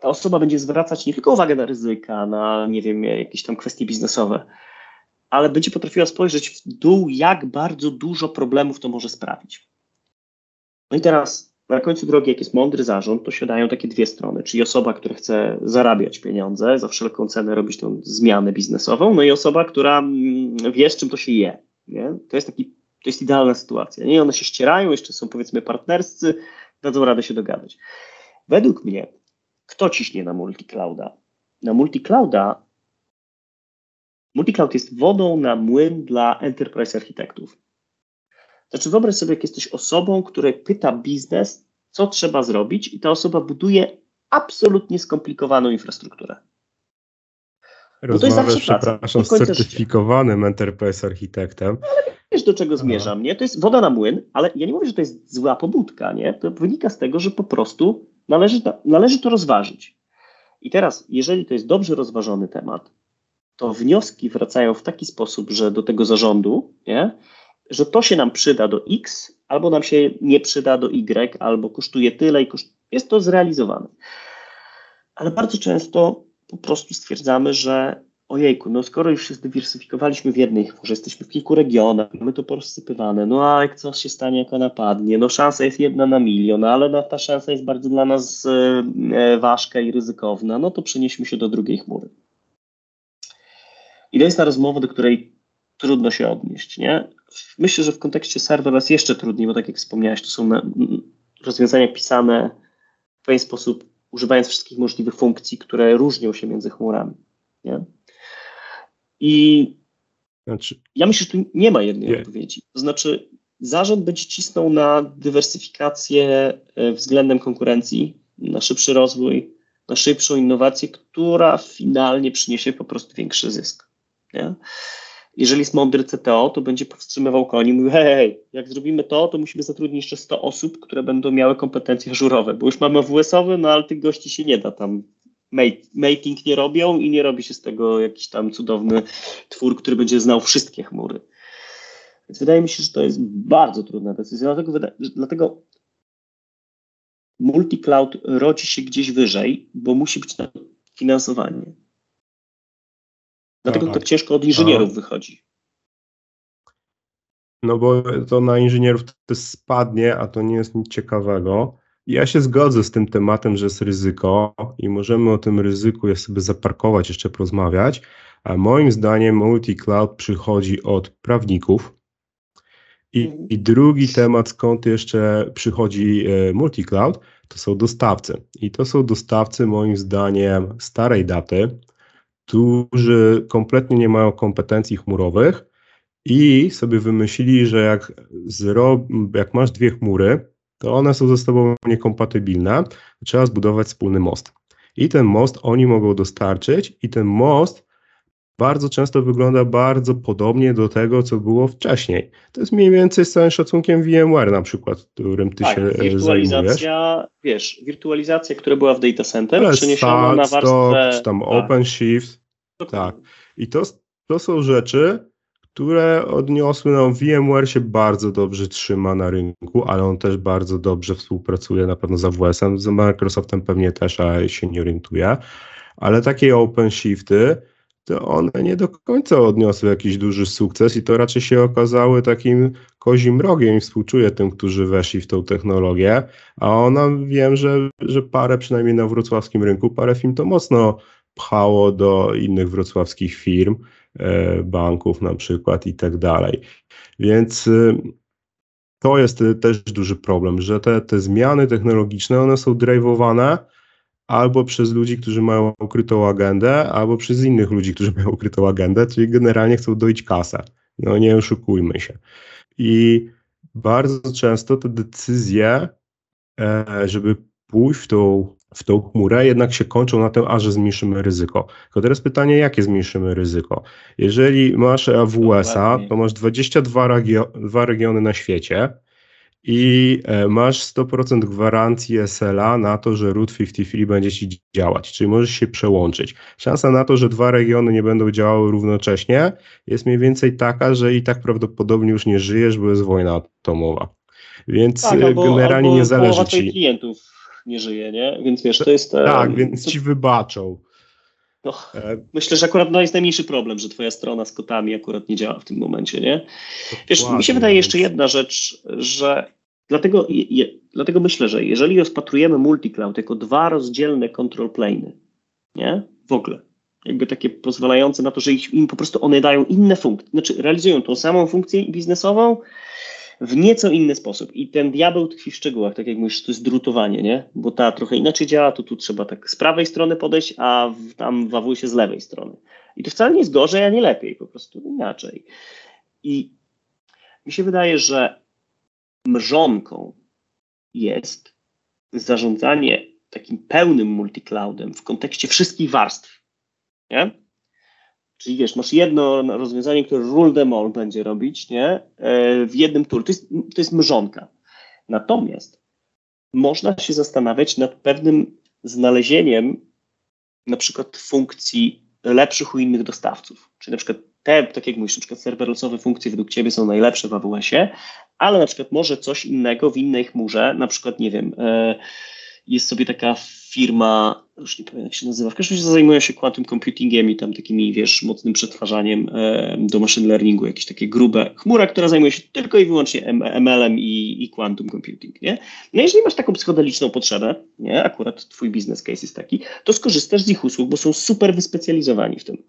ta osoba będzie zwracać nie tylko uwagę na ryzyka, na, nie wiem, jakieś tam kwestie biznesowe, ale będzie potrafiła spojrzeć w dół, jak bardzo dużo problemów to może sprawić. No i teraz na końcu drogi, jak jest mądry zarząd, to siadają takie dwie strony, czyli osoba, która chce zarabiać pieniądze, za wszelką cenę robić tą zmianę biznesową, no i osoba, która mm, wie, z czym to się je. Nie? To jest taki, to jest idealna sytuacja. Nie? One się ścierają, jeszcze są powiedzmy partnerscy, dadzą radę się dogadać. Według mnie, kto ciśnie na multiclouda? Na multiclouda Multicloud jest wodą na młyn dla enterprise architektów. Znaczy, wyobraź sobie, jak jesteś osobą, która pyta biznes, co trzeba zrobić, i ta osoba buduje absolutnie skomplikowaną infrastrukturę. Rozmawiasz, przepraszam, z certyfikowanym życia. enterprise architektem. Ale wiesz, do czego zmierzam, nie? To jest woda na młyn, ale ja nie mówię, że to jest zła pobudka, nie? To wynika z tego, że po prostu należy, należy to rozważyć. I teraz, jeżeli to jest dobrze rozważony temat, to wnioski wracają w taki sposób, że do tego zarządu, nie? Że to się nam przyda do X, albo nam się nie przyda do Y, albo kosztuje tyle i koszt... jest to zrealizowane. Ale bardzo często po prostu stwierdzamy, że ojejku, no skoro już się zdywersyfikowaliśmy w jednej może jesteśmy w kilku regionach, mamy to porozsypywane, no a jak coś się stanie, jak ona padnie, no szansa jest jedna na milion, ale ta szansa jest bardzo dla nas e, e ważka i ryzykowna, no to przenieśmy się do drugiej chmury. I to jest ta rozmowa, do której trudno się odnieść, nie? Myślę, że w kontekście serverless jeszcze trudniej, bo tak jak wspomniałeś, to są rozwiązania pisane w pewien sposób, używając wszystkich możliwych funkcji, które różnią się między chmurami, nie? I znaczy, ja myślę, że tu nie ma jednej nie. odpowiedzi. To znaczy, zarząd będzie cisnął na dywersyfikację e, względem konkurencji, na szybszy rozwój, na szybszą innowację, która finalnie przyniesie po prostu większy zysk. Nie? Jeżeli jest mądry CTO, to będzie powstrzymywał koni i mówił, hej, jak zrobimy to, to musimy zatrudnić jeszcze 100 osób, które będą miały kompetencje żurowe, bo już mamy WS-owy, no ale tych gości się nie da tam mating nie robią i nie robi się z tego jakiś tam cudowny twór, który będzie znał wszystkie chmury. Więc wydaje mi się, że to jest bardzo trudna decyzja, dlatego, dlatego multi-cloud rodzi się gdzieś wyżej, bo musi być na finansowanie. Dlatego tak, tak ciężko od inżynierów a. wychodzi. No bo to na inżynierów to spadnie, a to nie jest nic ciekawego. Ja się zgodzę z tym tematem, że jest ryzyko i możemy o tym ryzyku sobie zaparkować, jeszcze porozmawiać, a moim zdaniem multi-cloud przychodzi od prawników. I. I drugi temat, skąd jeszcze przychodzi e, multi-cloud, to są dostawcy. I to są dostawcy, moim zdaniem, starej daty, którzy kompletnie nie mają kompetencji chmurowych i sobie wymyślili, że jak, zro, jak masz dwie chmury, to one są ze sobą niekompatybilne, trzeba zbudować wspólny most. I ten most oni mogą dostarczyć, i ten most bardzo często wygląda bardzo podobnie do tego, co było wcześniej. To jest mniej więcej z całym szacunkiem VMware na przykład, którym ty tak, się e, wirtualizacja, zajmujesz. wiesz, wirtualizacja, która była w data center, Ale przeniesiona na warstwę... czy tam tak. OpenShift, tak. I to, to są rzeczy, które odniosły, no VMware się bardzo dobrze trzyma na rynku, ale on też bardzo dobrze współpracuje na pewno z AWS-em, z Microsoftem pewnie też, ale się nie orientuje, ale takie OpenShifty, to one nie do końca odniosły jakiś duży sukces i to raczej się okazały takim kozim rogiem i współczuję tym, którzy weszli w tą technologię, a ona wiem, że, że parę przynajmniej na wrocławskim rynku, parę firm to mocno pchało do innych wrocławskich firm, e, banków na przykład i tak dalej. Więc y, to jest też duży problem, że te, te zmiany technologiczne, one są drive'owane albo przez ludzi, którzy mają ukrytą agendę, albo przez innych ludzi, którzy mają ukrytą agendę, czyli generalnie chcą doić kasę. No nie oszukujmy się. I bardzo często te decyzje, e, żeby pójść w tą w tą chmurę, jednak się kończą na tym, a że zmniejszymy ryzyko. Tylko teraz pytanie, jakie zmniejszymy ryzyko? Jeżeli masz AWS-a, to masz 22 regio regiony na świecie i e, masz 100% gwarancji SLA na to, że root 53 będzie ci działać, czyli możesz się przełączyć. Szansa na to, że dwa regiony nie będą działały równocześnie jest mniej więcej taka, że i tak prawdopodobnie już nie żyjesz, bo jest wojna atomowa. Więc tak, albo, generalnie albo nie zależy ci. klientów nie żyje, nie? Więc wiesz, to jest... Tak, um, więc to... ci wybaczą. No, e, myślę, że akurat no, jest najmniejszy problem, że twoja strona z kotami akurat nie działa w tym momencie, nie? Wiesz, mi się wydaje jeszcze jedna rzecz, że dlatego, je, dlatego myślę, że jeżeli rozpatrujemy multi-cloud jako dwa rozdzielne control plane'y, nie? W ogóle. Jakby takie pozwalające na to, że im po prostu one dają inne funkcje, znaczy realizują tą samą funkcję biznesową, w nieco inny sposób. I ten diabeł tkwi w szczegółach, tak jak mówisz, to jest drutowanie, nie? Bo ta trochę inaczej działa, to tu trzeba tak z prawej strony podejść, a w, tam w się z lewej strony. I to wcale nie jest gorzej, a nie lepiej, po prostu inaczej. I mi się wydaje, że mrzonką jest zarządzanie takim pełnym multicloudem w kontekście wszystkich warstw. Nie? Czyli wiesz, masz jedno rozwiązanie, które rule them all będzie robić, nie? E, w jednym tool. To jest, to jest mrzonka. Natomiast można się zastanawiać nad pewnym znalezieniem na przykład funkcji lepszych u innych dostawców. Czyli na przykład te, tak jak mówisz, na przykład funkcje według Ciebie są najlepsze w AWS-ie, ale na przykład może coś innego w innej chmurze, na przykład, nie wiem, e, jest sobie taka firma, już nie pamiętam jak się nazywa, w każdym razie zajmuje się quantum computingiem i tam takimi, wiesz, mocnym przetwarzaniem e, do machine learningu, jakieś takie grube chmura, która zajmuje się tylko i wyłącznie ML-em i, i quantum computing, nie? No jeżeli masz taką psychodeliczną potrzebę, nie, akurat twój business case jest taki, to skorzystasz z ich usług, bo są super wyspecjalizowani w tym.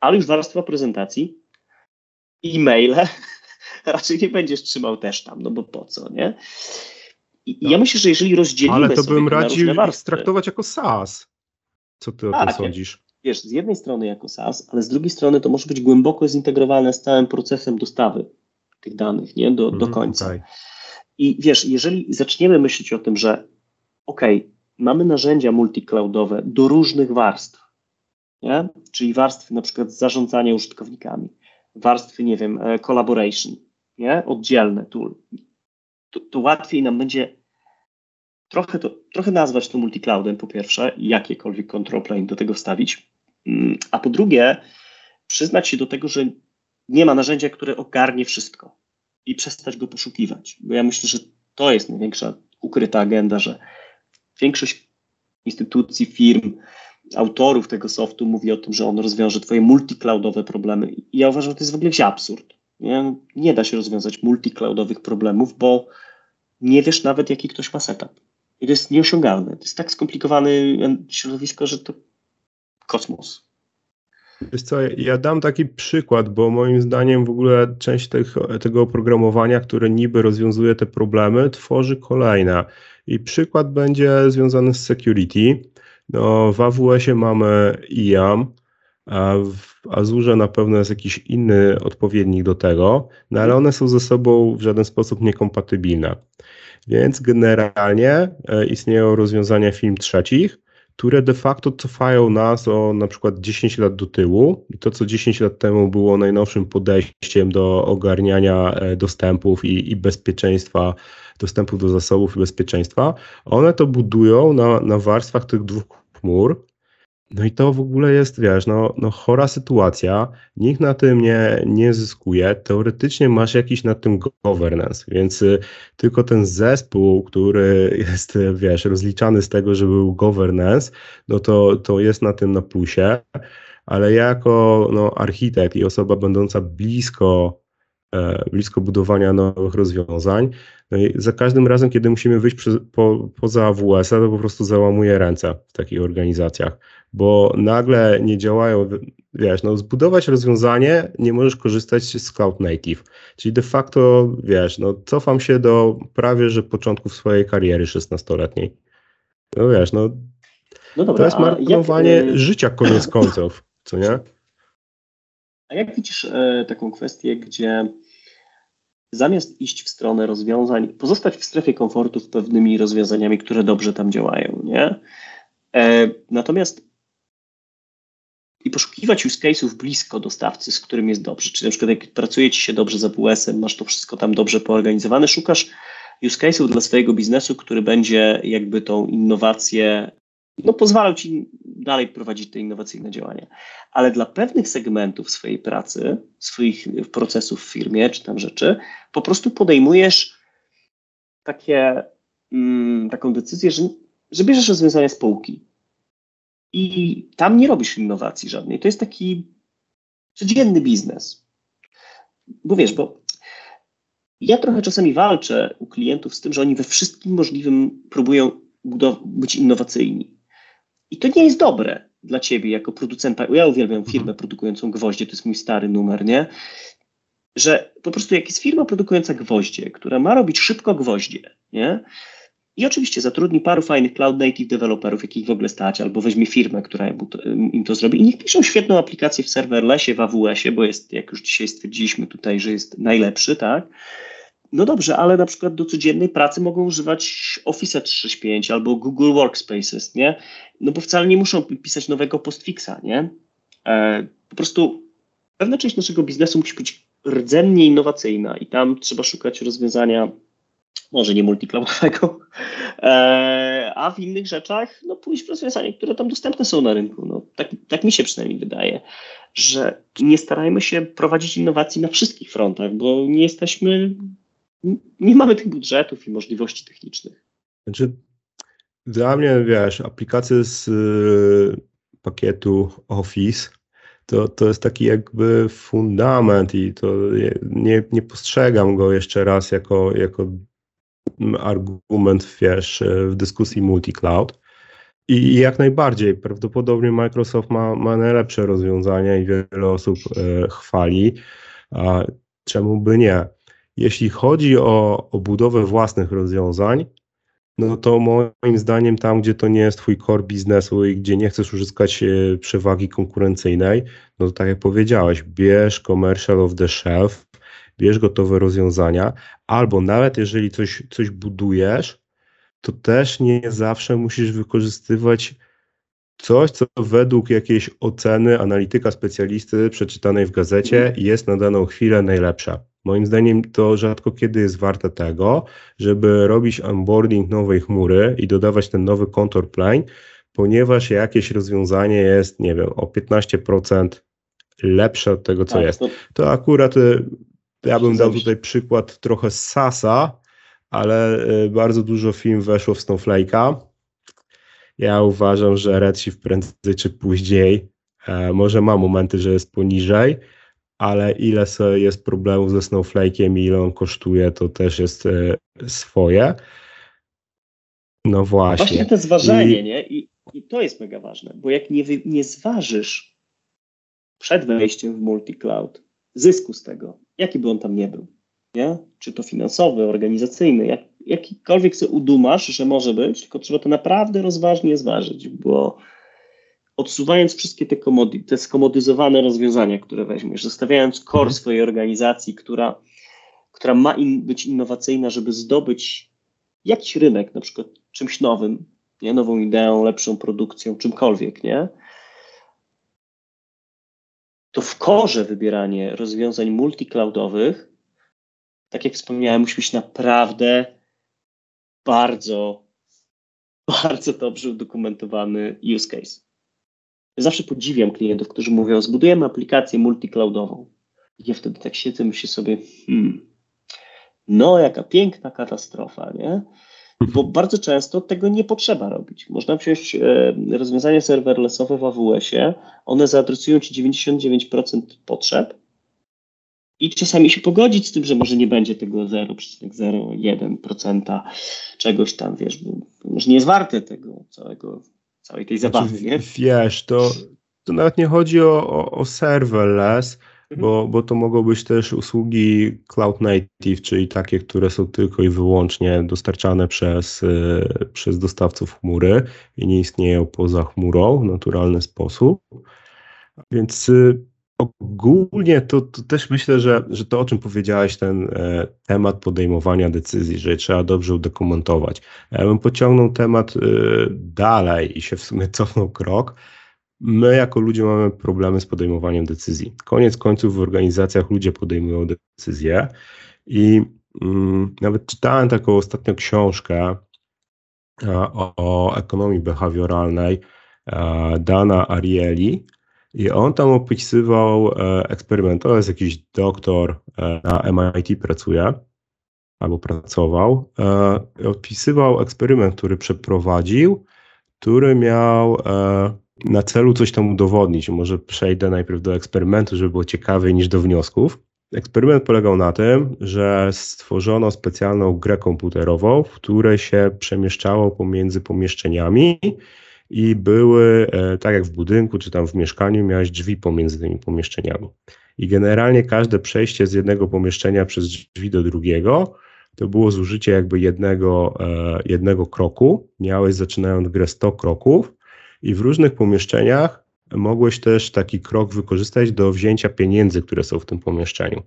Ale już warstwa prezentacji, e-maile, [LAUGHS] raczej nie będziesz trzymał też tam, no bo po co, nie? I ja myślę, że jeżeli rozdzielimy Ale to bym radził traktować jako SaaS. Co ty o tym sądzisz? Wiesz, z jednej strony jako SaaS, ale z drugiej strony to może być głęboko zintegrowane z całym procesem dostawy tych danych, nie? Do, do mhm, końca. Okay. I wiesz, jeżeli zaczniemy myśleć o tym, że ok, mamy narzędzia multicloudowe do różnych warstw, nie? czyli warstwy na przykład zarządzania użytkownikami, warstwy, nie wiem, e, collaboration, nie? oddzielne tool, to, to łatwiej nam będzie trochę, to, trochę nazwać to multicloudem po pierwsze, jakiekolwiek control plane do tego wstawić, mm, a po drugie przyznać się do tego, że nie ma narzędzia, które ogarnie wszystko. i przestać go poszukiwać. Bo ja myślę, że to jest największa ukryta agenda, że większość instytucji, firm, autorów tego softu mówi o tym, że on rozwiąże twoje multicloudowe problemy. I ja uważam, że to jest w ogóle wsi absurd. Nie? nie da się rozwiązać multicloudowych problemów, bo nie wiesz nawet, jaki ktoś ma setup. I to jest nieosiągalne. To jest tak skomplikowane środowisko, że to kosmos. Wiesz co, ja dam taki przykład, bo moim zdaniem w ogóle część tych, tego oprogramowania, które niby rozwiązuje te problemy, tworzy kolejne. I przykład będzie związany z security. No, w AWS-ie mamy IAM, a w Azurze na pewno jest jakiś inny odpowiednik do tego, no ale one są ze sobą w żaden sposób niekompatybilne. Więc generalnie e, istnieją rozwiązania firm trzecich, które de facto cofają nas o na przykład 10 lat do tyłu. I to, co 10 lat temu było najnowszym podejściem do ogarniania e, dostępów i, i bezpieczeństwa, dostępu do zasobów i bezpieczeństwa, one to budują na, na warstwach tych dwóch chmur, no i to w ogóle jest, wiesz, no, no chora sytuacja, nikt na tym nie, nie zyskuje, teoretycznie masz jakiś na tym governance, więc y, tylko ten zespół, który jest, wiesz, rozliczany z tego, że był governance, no to, to jest na tym na plusie, ale jako no, architekt i osoba będąca blisko E, blisko budowania nowych rozwiązań. No i za każdym razem, kiedy musimy wyjść przy, po, poza AWS-a, to po prostu załamuje ręce w takich organizacjach, bo nagle nie działają, wiesz, no zbudować rozwiązanie nie możesz korzystać z Cloud Native, czyli de facto, wiesz, no cofam się do prawie, że początków swojej kariery 16-letniej. No wiesz, no, no dobra, to jest marnowanie jak, życia koniec [COUGHS] końców, co nie? A jak widzisz e, taką kwestię, gdzie zamiast iść w stronę rozwiązań, pozostać w strefie komfortu z pewnymi rozwiązaniami, które dobrze tam działają, nie? E, natomiast i poszukiwać use case'ów blisko dostawcy, z którym jest dobrze. Czyli na przykład jak pracuje ci się dobrze z AWS-em, masz to wszystko tam dobrze poorganizowane, szukasz use case'ów dla swojego biznesu, który będzie jakby tą innowację no, pozwalał ci dalej prowadzić te innowacyjne działania. Ale dla pewnych segmentów swojej pracy, swoich procesów w firmie czy tam rzeczy, po prostu podejmujesz takie, mm, taką decyzję, że, że bierzesz rozwiązania z półki. I tam nie robisz innowacji żadnej. To jest taki codzienny biznes. Bo wiesz, bo ja trochę czasami walczę u klientów z tym, że oni we wszystkim możliwym próbują być innowacyjni. I to nie jest dobre dla ciebie jako producenta. Ja uwielbiam firmę mhm. produkującą gwoździe, to jest mój stary numer, nie? Że po prostu jak jest firma produkująca gwoździe, która ma robić szybko gwoździe, nie? I oczywiście zatrudni paru fajnych cloud native deweloperów, jakich w ogóle stać, albo weźmie firmę, która im to zrobi i niech piszą świetną aplikację w serverlessie, w AWS-ie, bo jest, jak już dzisiaj stwierdziliśmy tutaj, że jest najlepszy, tak? No dobrze, ale na przykład do codziennej pracy mogą używać Office 365 albo Google Workspaces, nie? No bo wcale nie muszą pisać nowego postfixa, nie? E, po prostu pewna część naszego biznesu musi być rdzennie innowacyjna i tam trzeba szukać rozwiązania może nie multicloudowego, e, a w innych rzeczach no, pójść w rozwiązania, które tam dostępne są na rynku. No, tak, tak mi się przynajmniej wydaje, że nie starajmy się prowadzić innowacji na wszystkich frontach, bo nie jesteśmy nie mamy tych budżetów i możliwości technicznych. Znaczy, dla mnie, wiesz, aplikacje z y, pakietu Office to, to jest taki jakby fundament i to nie, nie postrzegam go jeszcze raz jako, jako argument, wiesz, w dyskusji multi-cloud. I jak najbardziej, prawdopodobnie Microsoft ma, ma najlepsze rozwiązania i wiele osób e, chwali, a czemu by nie? Jeśli chodzi o, o budowę własnych rozwiązań, no to moim zdaniem tam, gdzie to nie jest twój core biznesu i gdzie nie chcesz uzyskać e, przewagi konkurencyjnej, no to tak jak powiedziałeś, bierz commercial of the shelf, bierz gotowe rozwiązania, albo nawet jeżeli coś, coś budujesz, to też nie zawsze musisz wykorzystywać coś, co według jakiejś oceny analityka specjalisty przeczytanej w gazecie jest na daną chwilę najlepsza. Moim zdaniem to rzadko kiedy jest warte tego, żeby robić onboarding nowej chmury i dodawać ten nowy contour plane, ponieważ jakieś rozwiązanie jest, nie wiem, o 15% lepsze od tego, co tak, jest. To akurat y, ja bym dał tutaj przykład trochę z Sasa, ale y, bardzo dużo film weszło w Snowflake'a. Ja uważam, że Redshift prędzej czy później e, może ma momenty, że jest poniżej, ale ile jest problemów ze Snowflake'iem i ile on kosztuje, to też jest e, swoje. No właśnie. Właśnie to zważenie, I... nie? I, I, to jest mega ważne, bo jak nie, nie zważysz przed wejściem w multi-cloud zysku z tego, jaki by on tam nie był, nie? Czy to finansowy, organizacyjny, jak, jakikolwiek sobie udumasz, że może być, tylko trzeba to naprawdę rozważnie zważyć, bo odsuwając wszystkie te, komody, te skomodyzowane rozwiązania, które weźmiesz, zostawiając core mhm. swojej organizacji, która, która ma in, być innowacyjna, żeby zdobyć jakiś rynek, na przykład czymś nowym, nie? nową ideą, lepszą produkcją, czymkolwiek, nie? To w korze wybieranie rozwiązań multicloudowych, tak jak wspomniałem, musi być naprawdę bardzo, bardzo dobrze udokumentowany use case. Zawsze podziwiam klientów, którzy mówią, zbudujemy aplikację multicloudową. I ja wtedy tak siedzę, myślę sobie, hmm, no jaka piękna katastrofa, nie? Bo bardzo często tego nie potrzeba robić. Można wziąć e, rozwiązania serverlessowe w AWS-ie, one zaadresują Ci 99% potrzeb i czasami się pogodzić z tym, że może nie będzie tego 0,01% czegoś tam, wiesz, bo może nie jest warte tego całego całej tej zabawy, znaczy, nie? Wiesz, to, to nawet nie chodzi o, o, o serverless. Bo, bo to mogą być też usługi cloud native, czyli takie, które są tylko i wyłącznie dostarczane przez, y, przez dostawców chmury i nie istnieją poza chmurą w naturalny sposób. Więc y, ogólnie to, to, też myślę, że, że to, o czym powiedziałeś, ten e, temat podejmowania decyzji, że trzeba dobrze udokumentować. Ja bym pociągnął temat e, dalej i się w sumie cofnął krok. My jako ludzie mamy problemy z podejmowaniem decyzji. Koniec końców w organizacjach ludzie podejmują decyzje i mm, nawet czytałem taką ostatnią książkę o, o ekonomii behawioralnej Dana Arieli, i on tam opisywał e, eksperyment. To jest jakiś doktor e, na MIT pracuje, albo pracował. E, opisywał eksperyment, który przeprowadził, który miał na celu coś tam udowodnić. Może przejdę najpierw do eksperymentu, żeby było ciekawiej niż do wniosków. Eksperyment polegał na tym, że stworzono specjalną grę komputerową, w której się przemieszczało pomiędzy pomieszczeniami i były, e, tak jak w budynku czy tam w mieszkaniu, miałeś drzwi pomiędzy tymi pomieszczeniami. I generalnie każde przejście z jednego pomieszczenia przez drzwi do drugiego to było zużycie jakby jednego, e, jednego kroku. Miałeś zaczynając grę 100 kroków i w różnych pomieszczeniach mogłeś też taki krok wykorzystać do wzięcia pieniędzy, które są w tym pomieszczeniu.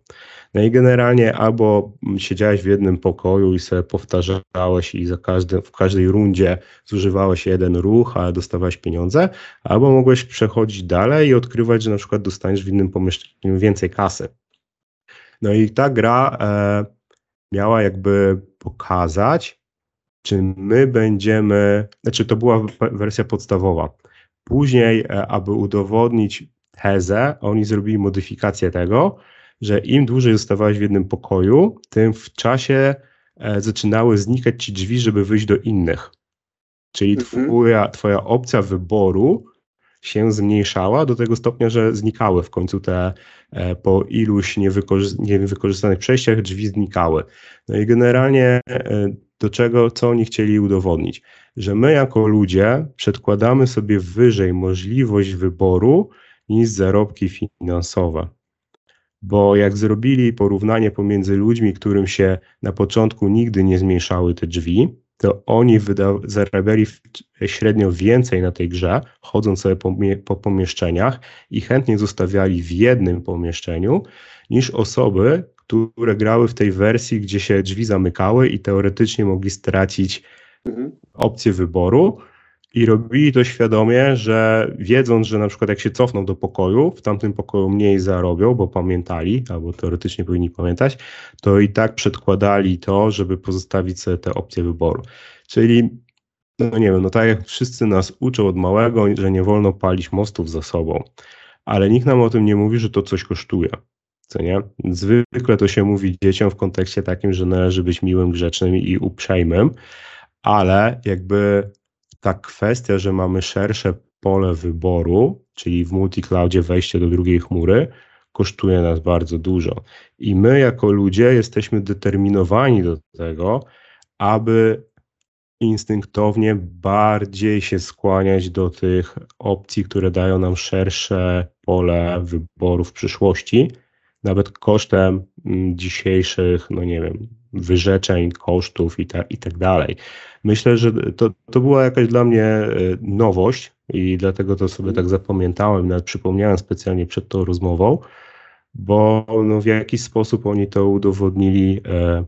No i generalnie albo siedziałeś w jednym pokoju i sobie powtarzałeś i za każdy, w każdej rundzie zużywałeś jeden ruch, a dostawałeś pieniądze, albo mogłeś przechodzić dalej i odkrywać, że na przykład dostaniesz w innym pomieszczeniu więcej kasy. No i ta gra e, miała jakby pokazać, czy my będziemy, znaczy to była wersja podstawowa, Później, e, aby udowodnić tezę, oni zrobili modyfikację tego, że im dłużej zostawałeś w jednym pokoju, tym w czasie e, zaczynały znikać ci drzwi, żeby wyjść do innych. Czyli mhm. twoja, twoja opcja wyboru się zmniejszała do tego stopnia, że znikały w końcu te e, po iluś niewykorzystanych przejściach drzwi znikały. No i generalnie do czego, co oni chcieli udowodnić? Że my jako ludzie przedkładamy sobie wyżej możliwość wyboru niż zarobki finansowe. Bo jak zrobili porównanie pomiędzy ludźmi, którym się na początku nigdy nie zmniejszały te drzwi, to oni zarabiali średnio więcej na tej grze, chodząc sobie po, po pomieszczeniach i chętnie zostawiali w jednym pomieszczeniu, niż osoby, które grały w tej wersji, gdzie się drzwi zamykały i teoretycznie mogli stracić mhm. opcję wyboru. I robili to świadomie, że wiedząc, że na przykład jak się cofną do pokoju, w tamtym pokoju mniej zarobią, bo pamiętali, albo teoretycznie powinni pamiętać, to i tak przedkładali to, żeby pozostawić sobie te opcje wyboru. Czyli, no nie wiem, no tak jak wszyscy nas uczą od małego, że nie wolno palić mostów za sobą, ale nikt nam o tym nie mówi, że to coś kosztuje Co nie? Zwykle to się mówi dzieciom w kontekście takim, że należy być miłym, grzecznym i uprzejmym, ale jakby ta kwestia, że mamy szersze pole wyboru, czyli w multicloudzie wejście do drugiej chmury, kosztuje nas bardzo dużo. I my, jako ludzie, jesteśmy determinowani do tego, aby instynktownie bardziej się skłaniać do tych opcji, które dają nam szersze pole wyboru w przyszłości, nawet kosztem mm, dzisiejszych, no nie wiem, wyrzeczeń, kosztów i, ta, i tak dalej. Myślę, że to, to była jakaś dla mnie e, nowość i dlatego to sobie tak zapamiętałem, nawet przypomniałem specjalnie przed tą rozmową, bo no, w jakiś sposób oni to udowodnili e,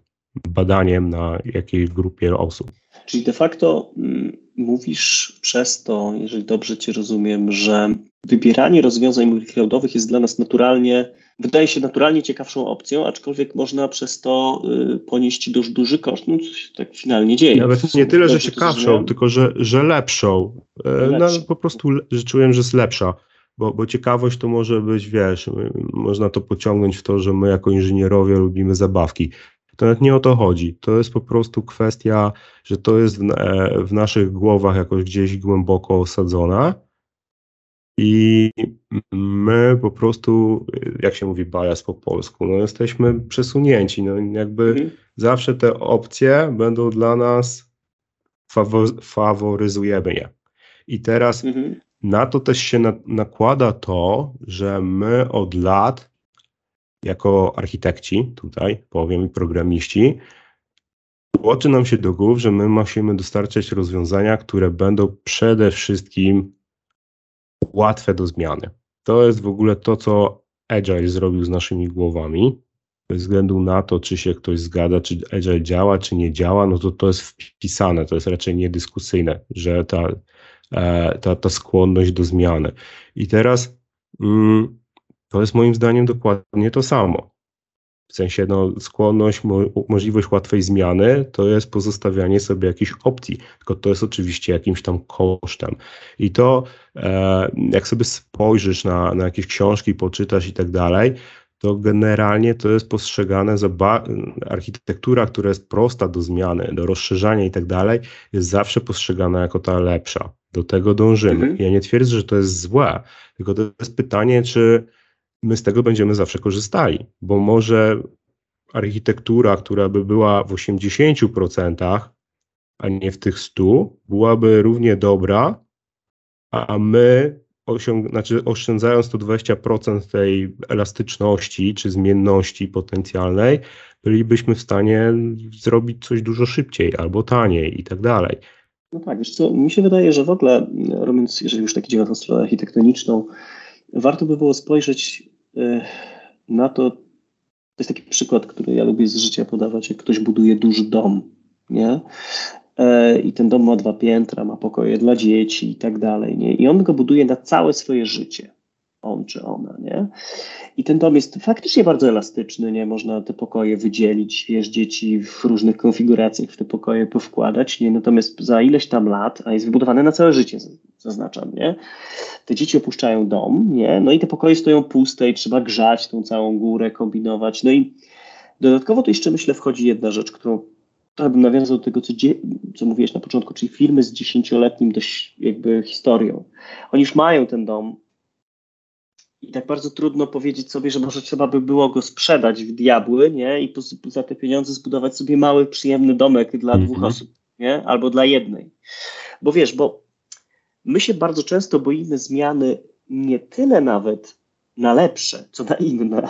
badaniem na jakiej grupie osób. Czyli de facto mm, mówisz przez to, jeżeli dobrze Cię rozumiem, że wybieranie rozwiązań multicloudowych jest dla nas naturalnie, wydaje się naturalnie ciekawszą opcją, aczkolwiek można przez to y, ponieść duży, duży koszt, no co się tak finalnie dzieje. Nawet nie tyle, że ciekawszą, tylko że, że lepszą. E, no, po prostu że czułem, że jest lepsza. Bo, bo ciekawość to może być, wiesz, można to pociągnąć w to, że my jako inżynierowie lubimy zabawki. To nawet nie o to chodzi. To jest po prostu kwestia, że to jest w, e, w naszych głowach jakoś gdzieś głęboko osadzone. I my po prostu, jak się mówi bias po polsku, no jesteśmy przesunięci. No jakby mhm. zawsze te opcje będą dla nas, fawo faworyzujemy je. I teraz mhm. na to też się na, nakłada to, że my od lat jako architekci, tutaj powiem, i programiści, tłoczy nam się do głów, że my musimy dostarczać rozwiązania, które będą przede wszystkim łatwe do zmiany. To jest w ogóle to, co Agile zrobił z naszymi głowami. Bez względu na to, czy się ktoś zgada, czy Agile działa, czy nie działa, no to to jest wpisane, to jest raczej niedyskusyjne, że ta, e, ta, ta skłonność do zmiany. I teraz mm, to jest moim zdaniem dokładnie to samo. W sensie no, skłonność, mo możliwość łatwej zmiany to jest pozostawianie sobie jakichś opcji, tylko to jest oczywiście jakimś tam kosztem. I to, e, jak sobie spojrzysz na, na jakieś książki, poczytasz i tak dalej, to generalnie to jest postrzegane za architektura, która jest prosta do zmiany, do rozszerzania i tak dalej, jest zawsze postrzegana jako ta lepsza. Do tego dążymy. Mhm. Ja nie twierdzę, że to jest złe, tylko to jest pytanie, czy my z tego będziemy zawsze korzystali, bo może architektura, która by była w 80%, a nie w tych 100, byłaby równie dobra, a my osiąg- znaczy oszczędzając tu 20% tej elastyczności czy zmienności potencjalnej, bylibyśmy w stanie zrobić coś dużo szybciej albo taniej i tak dalej. No tak, wiesz co, mi się wydaje, że w ogóle robiąc, jeżeli już tak idziemy na tą stronę architektoniczną, warto by było spojrzeć na to, to jest taki przykład, który ja lubię z życia podawać, jak ktoś buduje duży dom, nie? E, I ten dom ma dwa piętra, ma pokoje dla dzieci i tak dalej, nie? I on go buduje na całe swoje życie on czy ona, nie? I ten dom jest faktycznie bardzo elastyczny, nie? Można te pokoje wydzielić, wiesz, dzieci w różnych konfiguracjach w te pokoje powkładać, nie? Natomiast za ileś tam lat, a jest wybudowane na całe życie, zaznaczam, nie? Te dzieci opuszczają dom, nie? No i te pokoje stoją puste i trzeba grzać tą całą górę, kombinować. No i dodatkowo tu jeszcze myślę wchodzi jedna rzecz, którą trochę bym nawiązał do tego, co, co mówiłeś na początku, czyli firmy z dziesięcioletnim dość jakby historią. Oni już mają ten dom, i tak bardzo trudno powiedzieć sobie, że może trzeba by było go sprzedać w diabły, nie? I za te pieniądze zbudować sobie mały, przyjemny domek dla mm -hmm. dwóch osób, nie? Albo dla jednej. Bo wiesz, bo my się bardzo często boimy zmiany nie tyle nawet na lepsze, co na inne. [LAUGHS]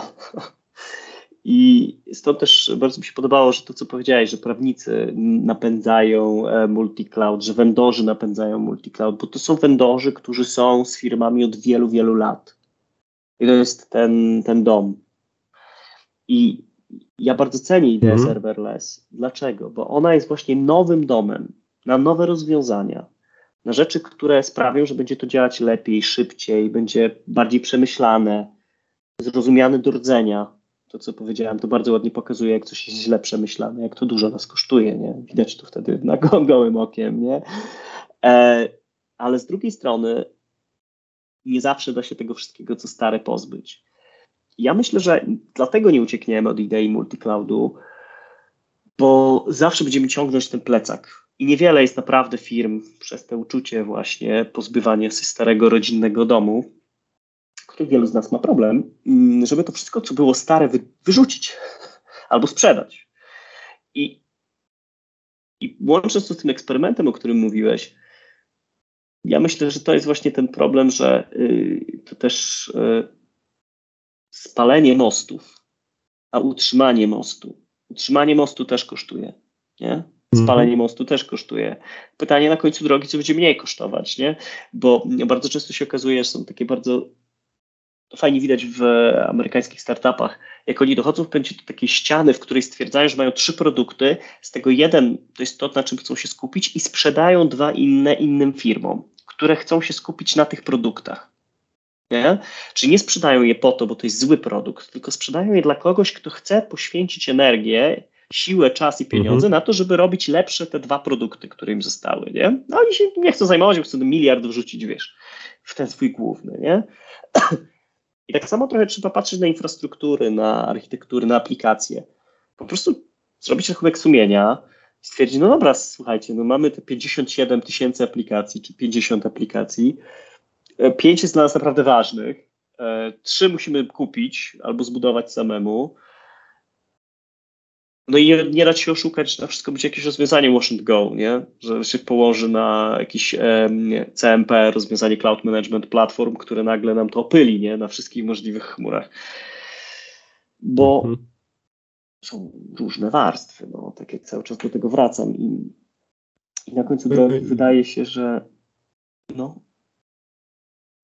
I stąd też bardzo mi się podobało, że to, co powiedziałeś, że prawnicy napędzają e, multi-cloud, że vendorzy napędzają multi-cloud, bo to są vendorzy, którzy są z firmami od wielu, wielu lat. I to jest ten, ten dom. I ja bardzo cenię ideę mm. serverless. Dlaczego? Bo ona jest właśnie nowym domem na nowe rozwiązania, na rzeczy, które sprawią, że będzie to działać lepiej, szybciej, będzie bardziej przemyślane, zrozumiane do rdzenia. To, co powiedziałem, to bardzo ładnie pokazuje, jak coś jest źle przemyślane, jak to dużo nas kosztuje, nie? Widać to wtedy na [LAUGHS] gołym okiem, nie? E, ale z drugiej strony nie zawsze da się tego wszystkiego, co stare, pozbyć. Ja myślę, że dlatego nie uciekniemy od idei multicloudu, bo zawsze będziemy ciągnąć ten plecak. I niewiele jest naprawdę firm przez to uczucie właśnie pozbywania się starego rodzinnego domu, który wielu z nas ma problem, mm, żeby to wszystko, co było stare, wy, wyrzucić [LAUGHS] albo sprzedać. I, I łącząc to z tym eksperymentem, o którym mówiłeś, ja myślę, że to jest właśnie ten problem, że y, to też y, spalenie mostów, a utrzymanie mostu. Utrzymanie mostu też kosztuje, nie? Spalenie mhm. mostu też kosztuje. Pytanie na końcu drogi, co będzie mniej kosztować, nie? Bo bardzo często się okazuje, że są takie bardzo fajnie widać w amerykańskich startupach, jak oni dochodzą w pewnym do takiej ściany, w której stwierdzają, że mają trzy produkty, z tego jeden to jest to, na czym chcą się skupić i sprzedają dwa inne innym firmom, które chcą się skupić na tych produktach. Nie? Czyli nie sprzedają je po to, bo to jest zły produkt, tylko sprzedają je dla kogoś, kto chce poświęcić energię, siłę, czas i pieniądze mhm. na to, żeby robić lepsze te dwa produkty, które im zostały. Nie? No oni się nie chcą zajmować, bo chcą miliard wrzucić, wiesz, w ten swój główny. Nie? [CLEARS THROAT] I tak samo trochę trzeba patrzeć na infrastruktury, na architektury, na aplikacje. Po prostu zrobić rachubek sumienia, stwierdzić, no dobra, słuchajcie, no mamy te 57 tysięcy aplikacji, czy 50 aplikacji, e, pięć jest dla nas naprawdę ważnych, e, trzy musimy kupić albo zbudować samemu, no i nie dać się oszukać, że na wszystko będzie jakieś rozwiązanie wash and go, nie? Że się położy na jakiś CMP, rozwiązanie Cloud Management Platform, które nagle nam to opyli, nie? Na wszystkich możliwych chmurach. Bo mhm. są różne warstwy, no, tak jak cały czas do tego wracam i, i na końcu drogi wydaje się, że no,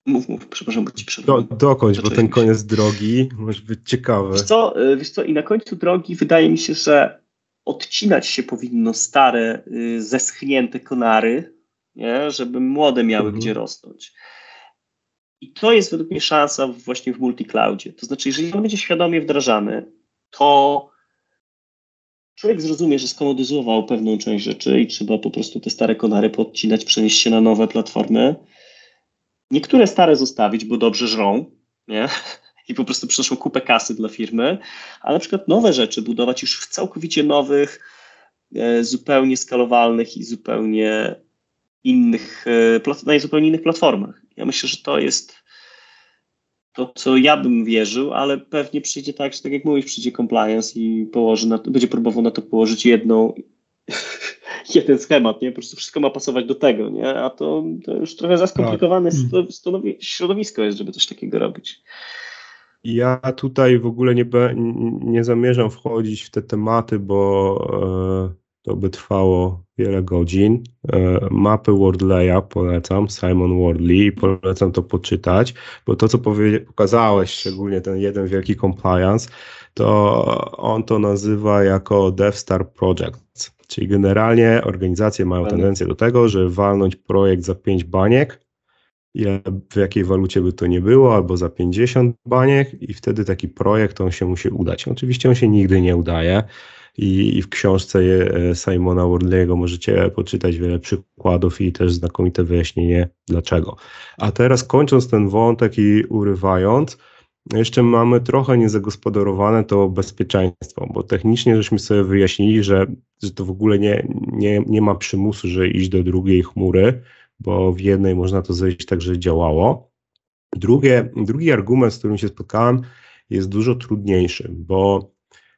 Mów, mów, przepraszam, bo ci przerwałem. Do, dokończ, bo ten koniec drogi może być ciekawy. Wiesz co, y, wiesz co, i na końcu drogi wydaje mi się, że odcinać się powinno stare, y, zeschnięte konary, nie? żeby młode miały mhm. gdzie rosnąć. I to jest według mnie szansa właśnie w multicloudzie. To znaczy, jeżeli on będzie świadomie wdrażany, to człowiek zrozumie, że skomodyzował pewną część rzeczy i trzeba po prostu te stare konary podcinać, przenieść się na nowe platformy Niektóre stare zostawić, bo dobrze żrą, nie? I po prostu przynoszą kupę kasy dla firmy, ale na przykład nowe rzeczy budować już w całkowicie nowych, e, zupełnie skalowalnych i zupełnie innych, e, na zupełnie innych platformach. Ja myślę, że to jest to, co ja bym wierzył, ale pewnie przyjdzie tak, że tak jak mówisz, przyjdzie compliance i położy na będzie próbował na to położyć jedną jeden schemat, nie? Po prostu wszystko ma pasować do tego, nie? A to, to już trochę za skomplikowane tak. środowisko jest, żeby coś takiego robić. Ja tutaj w ogóle nie, nie zamierzam wchodzić w te tematy, bo e, to by trwało wiele godzin. E, mapy Wordleya polecam, Simon Wordley, polecam to poczytać, bo to, co pokazałeś, szczególnie ten jeden wielki compliance, to on to nazywa jako DevStar Project. Czyli generalnie organizacje mają tendencję do tego, że walnąć projekt za 5 baniek, w jakiej walucie by to nie było, albo za 50 baniek i wtedy taki projekt on się musi udać. Oczywiście on się nigdy nie udaje i, i w książce e, Simona Wardley'ego możecie poczytać wiele przykładów i też znakomite wyjaśnienie dlaczego. A teraz kończąc ten wątek i urywając, jeszcze mamy trochę niezagospodarowane to bezpieczeństwo, bo technicznie żeśmy sobie wyjaśnili, że, że to w ogóle nie, nie, nie ma przymusu, że iść do drugiej chmury, bo w jednej można to zrobić tak, że działało. Drugie, drugi argument, z którym się spotkałem, jest dużo trudniejszy, bo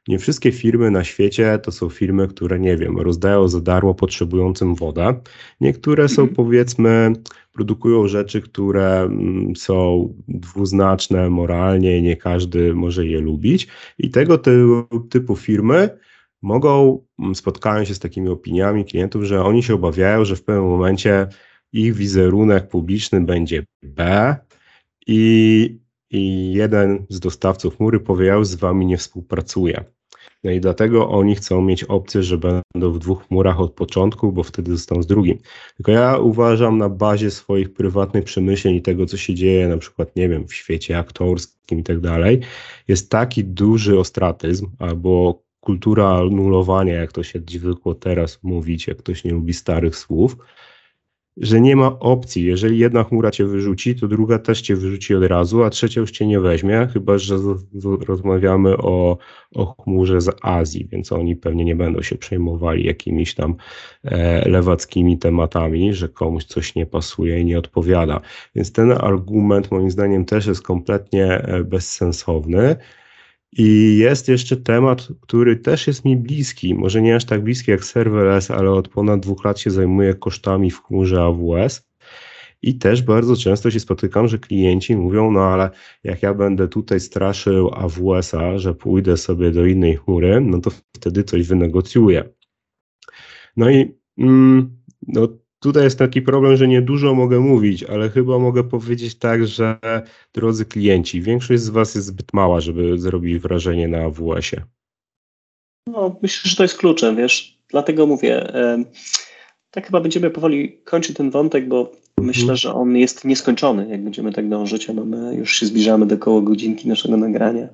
nie wszystkie firmy na świecie to są firmy, które, nie wiem, rozdają za darmo potrzebującym wodę. Niektóre są, mhm. powiedzmy, produkują rzeczy, które mm, są dwuznaczne moralnie i nie każdy może je lubić. I tego typu firmy mogą, mm, spotkają się z takimi opiniami klientów, że oni się obawiają, że w pewnym momencie ich wizerunek publiczny będzie B i, i jeden z dostawców mury powie, z wami nie współpracuję. No i dlatego oni chcą mieć opcję, że będą w dwóch chmurach od początku, bo wtedy zostaną z drugim. Tylko ja uważam na bazie swoich prywatnych przemyśleń i tego, co się dzieje na przykład, nie wiem, w świecie aktorskim i tak dalej, jest taki duży ostratyzm albo kultura anulowania, jak to się zwykło teraz mówić, jak ktoś nie lubi starych słów, że nie ma opcji. Jeżeli jedna chmura cię wyrzuci, to druga też cię wyrzuci od razu, a trzecia już cię nie weźmie, chyba że rozmawiamy o, o chmurze z Azji, więc oni pewnie nie będą się przejmowali jakimiś tam e, lewackimi tematami, że komuś coś nie pasuje i nie odpowiada. Więc ten argument moim zdaniem też jest kompletnie e, bezsensowny. I jest jeszcze temat, który też jest mi bliski, może nie aż tak bliski jak serverless, ale od ponad dwóch lat się zajmuję kosztami w chmurze AWS. I też bardzo często się spotykam, że klienci mówią, no ale jak ja będę tutaj straszył AWS-a, że pójdę sobie do innej chmury, no to wtedy coś wynegocjuję. No i mm, no, Tutaj jest taki problem, że niedużo mogę mówić, ale chyba mogę powiedzieć tak, że drodzy klienci, większość z Was jest zbyt mała, żeby zrobić wrażenie na AWS-ie. No, myślę, że to jest kluczem, wiesz. Dlatego mówię, tak chyba będziemy powoli kończyć ten wątek, bo mhm. myślę, że on jest nieskończony, jak będziemy tak dążyć, a mamy, już się zbliżamy do koło godzinki naszego nagrania,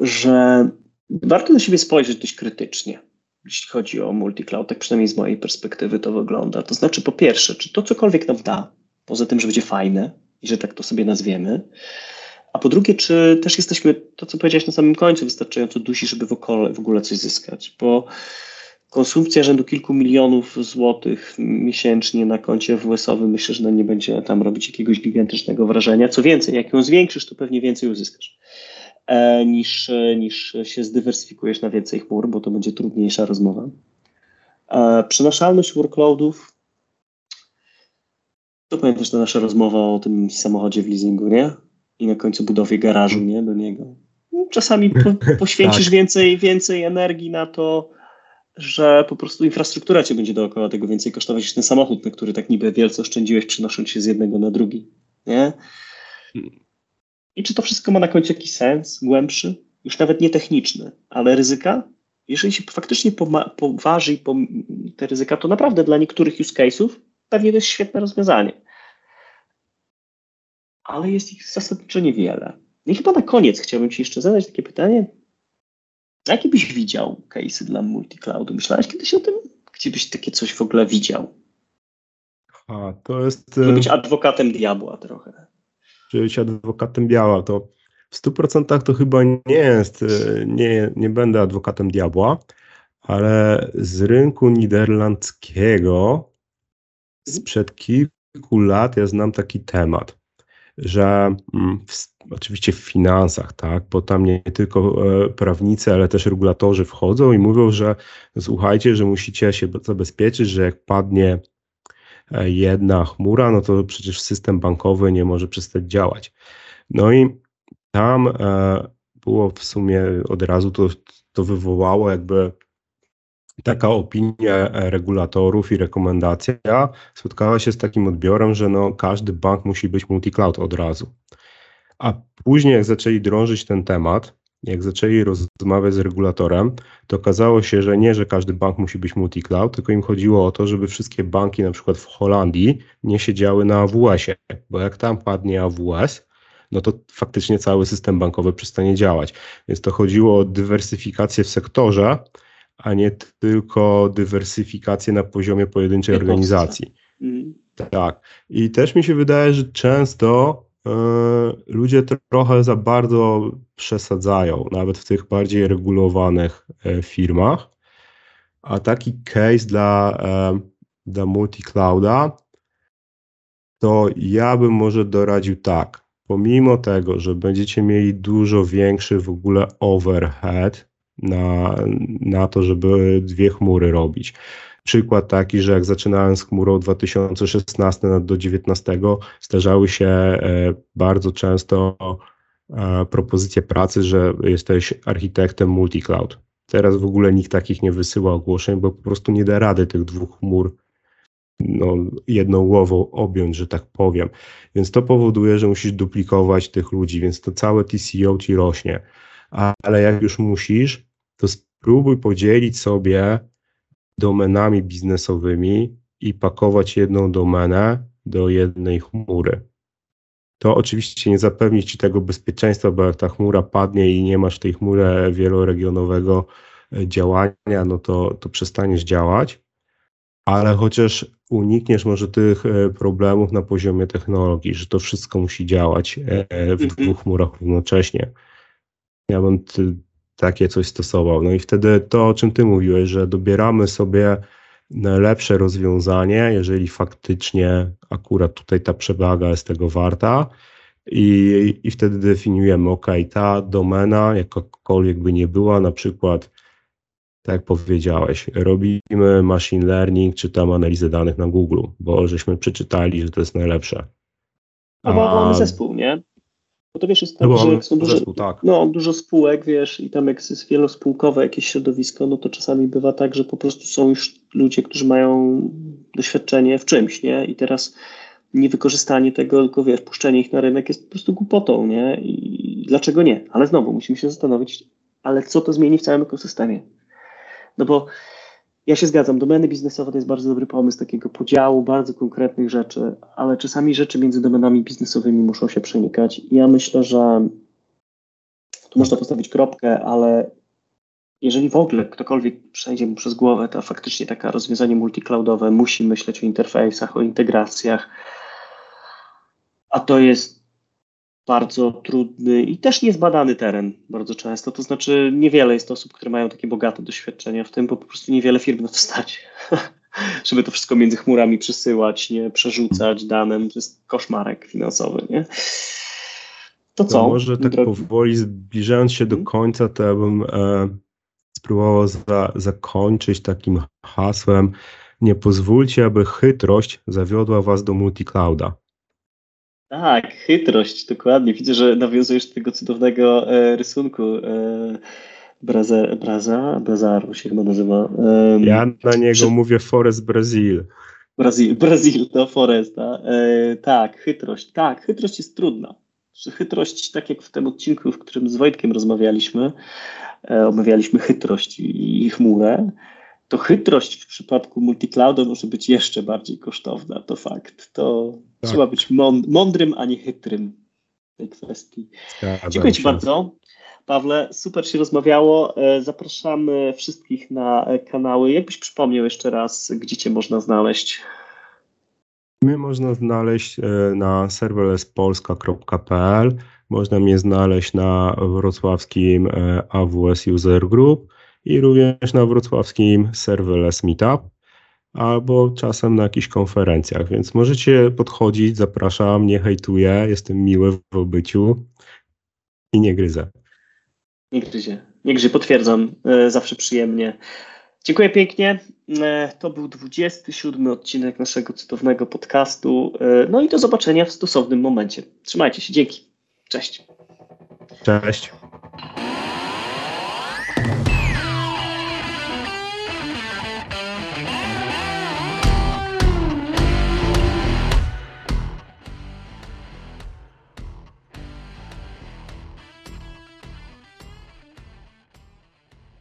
że warto na siebie spojrzeć dość krytycznie jeśli chodzi o multicloud, tak przynajmniej z mojej perspektywy to wygląda. To znaczy, po pierwsze, czy to cokolwiek nam da, poza tym, że będzie fajne i że tak to sobie nazwiemy, a po drugie, czy też jesteśmy, to co powiedziałeś na samym końcu, wystarczająco dusi, żeby w, ogóle coś zyskać, bo konsumpcja rzędu kilku milionów złotych miesięcznie na koncie WS-owym myślę, że nie będzie tam robić jakiegoś gigantycznego wrażenia. Co więcej, jak ją zwiększysz, to pewnie więcej uzyskasz. E, niż, niż się zdywersyfikujesz na więcej chmur, bo to będzie trudniejsza rozmowa. E, przenaszalność workloadów. To pamiętasz ta nasza rozmowa o tym samochodzie w leasingu, nie? I na końcu budowie garażu, nie? Do niego. No, czasami po, [LAUGHS] poświęcisz tak. więcej, więcej energii na to, że po prostu infrastruktura cię będzie dookoła tego więcej kosztować niż ten samochód, na który tak niby wielce oszczędziłeś, przenosząc się z jednego na drugi. Nie? I czy to wszystko ma na końcu jakiś sens głębszy, już nawet nie techniczny, ale ryzyka? Jeżeli się faktycznie poważy te ryzyka, to naprawdę dla niektórych use case'ów pewnie to jest świetne rozwiązanie. Ale jest ich zasadniczo niewiele. I chyba na koniec chciałbym Ci jeszcze zadać takie pytanie. Jakie byś widział case'y dla multicloudu? Myślałeś kiedyś o tym? Gdzie byś takie coś w ogóle widział? A, to jest... Żeby być adwokatem diabła trochę czy być adwokatem biała, to w 100% to chyba nie jest, e, nie, nie będę adwokatem diabła, ale z rynku niderlandzkiego sprzed kilku lat ja znam taki temat, że mm, w, oczywiście w finansach, tak, bo tam nie tylko e, prawnicy, ale też regulatorzy wchodzą i mówią, że słuchajcie, że musicie się zabezpieczyć, że jak padnie jedna chmura, no to przecież system bankowy nie może przestać działać. No i tam e, było w sumie od razu to, to wywołało jakby taka opinia regulatorów i rekomendacja spotkała się z takim odbiorem, że no każdy bank musi być multi-cloud od razu. A później jak zaczęli drążyć ten temat, jak zaczęli rozmawiać z regulatorem, to okazało się, że nie, że każdy bank musi być multi-cloud, tylko im chodziło o to, żeby wszystkie banki na przykład w Holandii nie siedziały na AWS-ie, bo jak tam padnie AWS, no to faktycznie cały system bankowy przestanie działać. Więc to chodziło o dywersyfikację w sektorze, a nie tylko dywersyfikację na poziomie pojedynczej organizacji. Mm. Tak. I też mi się wydaje, że często ludzie trochę za bardzo przesadzają, nawet w tych bardziej regulowanych e, firmach. A taki case dla, e, dla multi-clouda, to ja bym może doradził tak. Pomimo tego, że będziecie mieli dużo większy w ogóle overhead na, na to, żeby dwie chmury robić, Przykład taki, że jak zaczynałem z chmurą 2016 do 2019, zdarzały się e, bardzo często e, propozycje pracy, że jesteś architektem multi-cloud. Teraz w ogóle nikt takich nie wysyła ogłoszeń, bo po prostu nie da rady tych dwóch chmur no, jedną głową objąć, że tak powiem. Więc to powoduje, że musisz duplikować tych ludzi, więc to całe TCO ci rośnie. Ale jak już musisz, to spróbuj podzielić sobie domenami biznesowymi i pakować jedną domenę do jednej chmury. To oczywiście nie zapewni Ci tego bezpieczeństwa, bo jak ta chmura padnie i nie masz tej chmury wieloregionowego e, działania, no to, to przestaniesz działać, ale chociaż unikniesz może tych e, problemów na poziomie technologii, że to wszystko musi działać e, w Mhm. dwóch chmurach równocześnie. Ja bym takie coś stosował. No i wtedy to, o czym ty mówiłeś, że dobieramy sobie lepsze rozwiązanie, jeżeli faktycznie akurat tutaj ta przewaga jest tego warta. I, I wtedy definiujemy, ok, ta domena, jakakolwiek by nie była, na przykład, tak jak powiedziałeś, robimy machine learning, czy tam analizę danych na Google, bo żeśmy przeczytali, że to jest najlepsze. A bo mamy zespół, nie? Bo to wiesz, jest tak, No bo że jak są duże, zespół, tak. no, dużo spółek, wiesz, i tam jak jest wielospółkowe jakieś środowisko, no to czasami bywa tak, że po prostu są już ludzie, którzy mają doświadczenie w czymś, nie? I teraz niewykorzystanie tego, tylko wiesz, puszczenie ich na rynek jest po prostu głupotą, nie? I dlaczego nie? Ale znowu musimy się zastanowić, ale co to zmieni w całym ekosystemie? No bo ja się zgadzam, domeny biznesowe to jest bardzo dobry pomysł takiego podziału bardzo konkretnych rzeczy, ale czasami rzeczy między domenami biznesowymi muszą się przenikać. Ja myślę, że tu można postawić kropkę, ale jeżeli w ogóle ktokolwiek przejdzie mu przez głowę, to faktycznie takie rozwiązanie multicloudowe musi myśleć o interfejsach, o integracjach, a to jest bardzo trudny i też niezbadany teren bardzo często. To znaczy niewiele jest osób, które mają takie bogate doświadczenia w tym, bo po prostu niewiele firm na to stać. [LAUGHS] Żeby to wszystko między chmurami przesyłać, nie przerzucać danym, to jest koszmarek finansowy, nie? To co? No może tak drogi? powoli zbliżając się do Mhm. końca, to ja bym e, spróbował za, zakończyć takim hasłem nie pozwólcie, aby chytrość zawiodła was do multiclouda. Tak, chytrość, dokładnie. Widzę, że nawiązujesz do tego cudownego e, rysunku e, Braza, Braza, Brazaru się chyba nazywa. Em, Ja na niego przy- mówię Forest Brazil. Brazil, [LAUGHS] Brazil do Foresta. E, tak, chytrość. Tak, chytrość jest trudna. Chytrość, tak jak w tym odcinku, w którym z Wojtkiem rozmawialiśmy, e, omawialiśmy chytrość i, i chmurę, to chytrość w przypadku multiclouda może być jeszcze bardziej kosztowna, to fakt. To Tak. trzeba być mąd- mądrym, a nie chytrym w tej kwestii. Zgadzam Dziękuję Ci bardzo. Pawle, super się rozmawiało. E, Zapraszamy wszystkich na kanały. Jakbyś przypomniał jeszcze raz, gdzie Cię można znaleźć? Mnie można znaleźć e, na serverlesspolska.pl, można mnie znaleźć na wrocławskim e, AWS User Group i również na wrocławskim Serverless Meetup albo czasem na jakichś konferencjach, więc możecie podchodzić, zapraszam, nie hejtuję, jestem miły w obyciu i nie gryzę. Nie gryzie. Nie gryzie, potwierdzam. E, Zawsze przyjemnie. Dziękuję pięknie. E, To był 27 odcinek naszego cudownego podcastu. E, No i do zobaczenia w stosownym momencie. Trzymajcie się. Dzięki. Cześć. Cześć.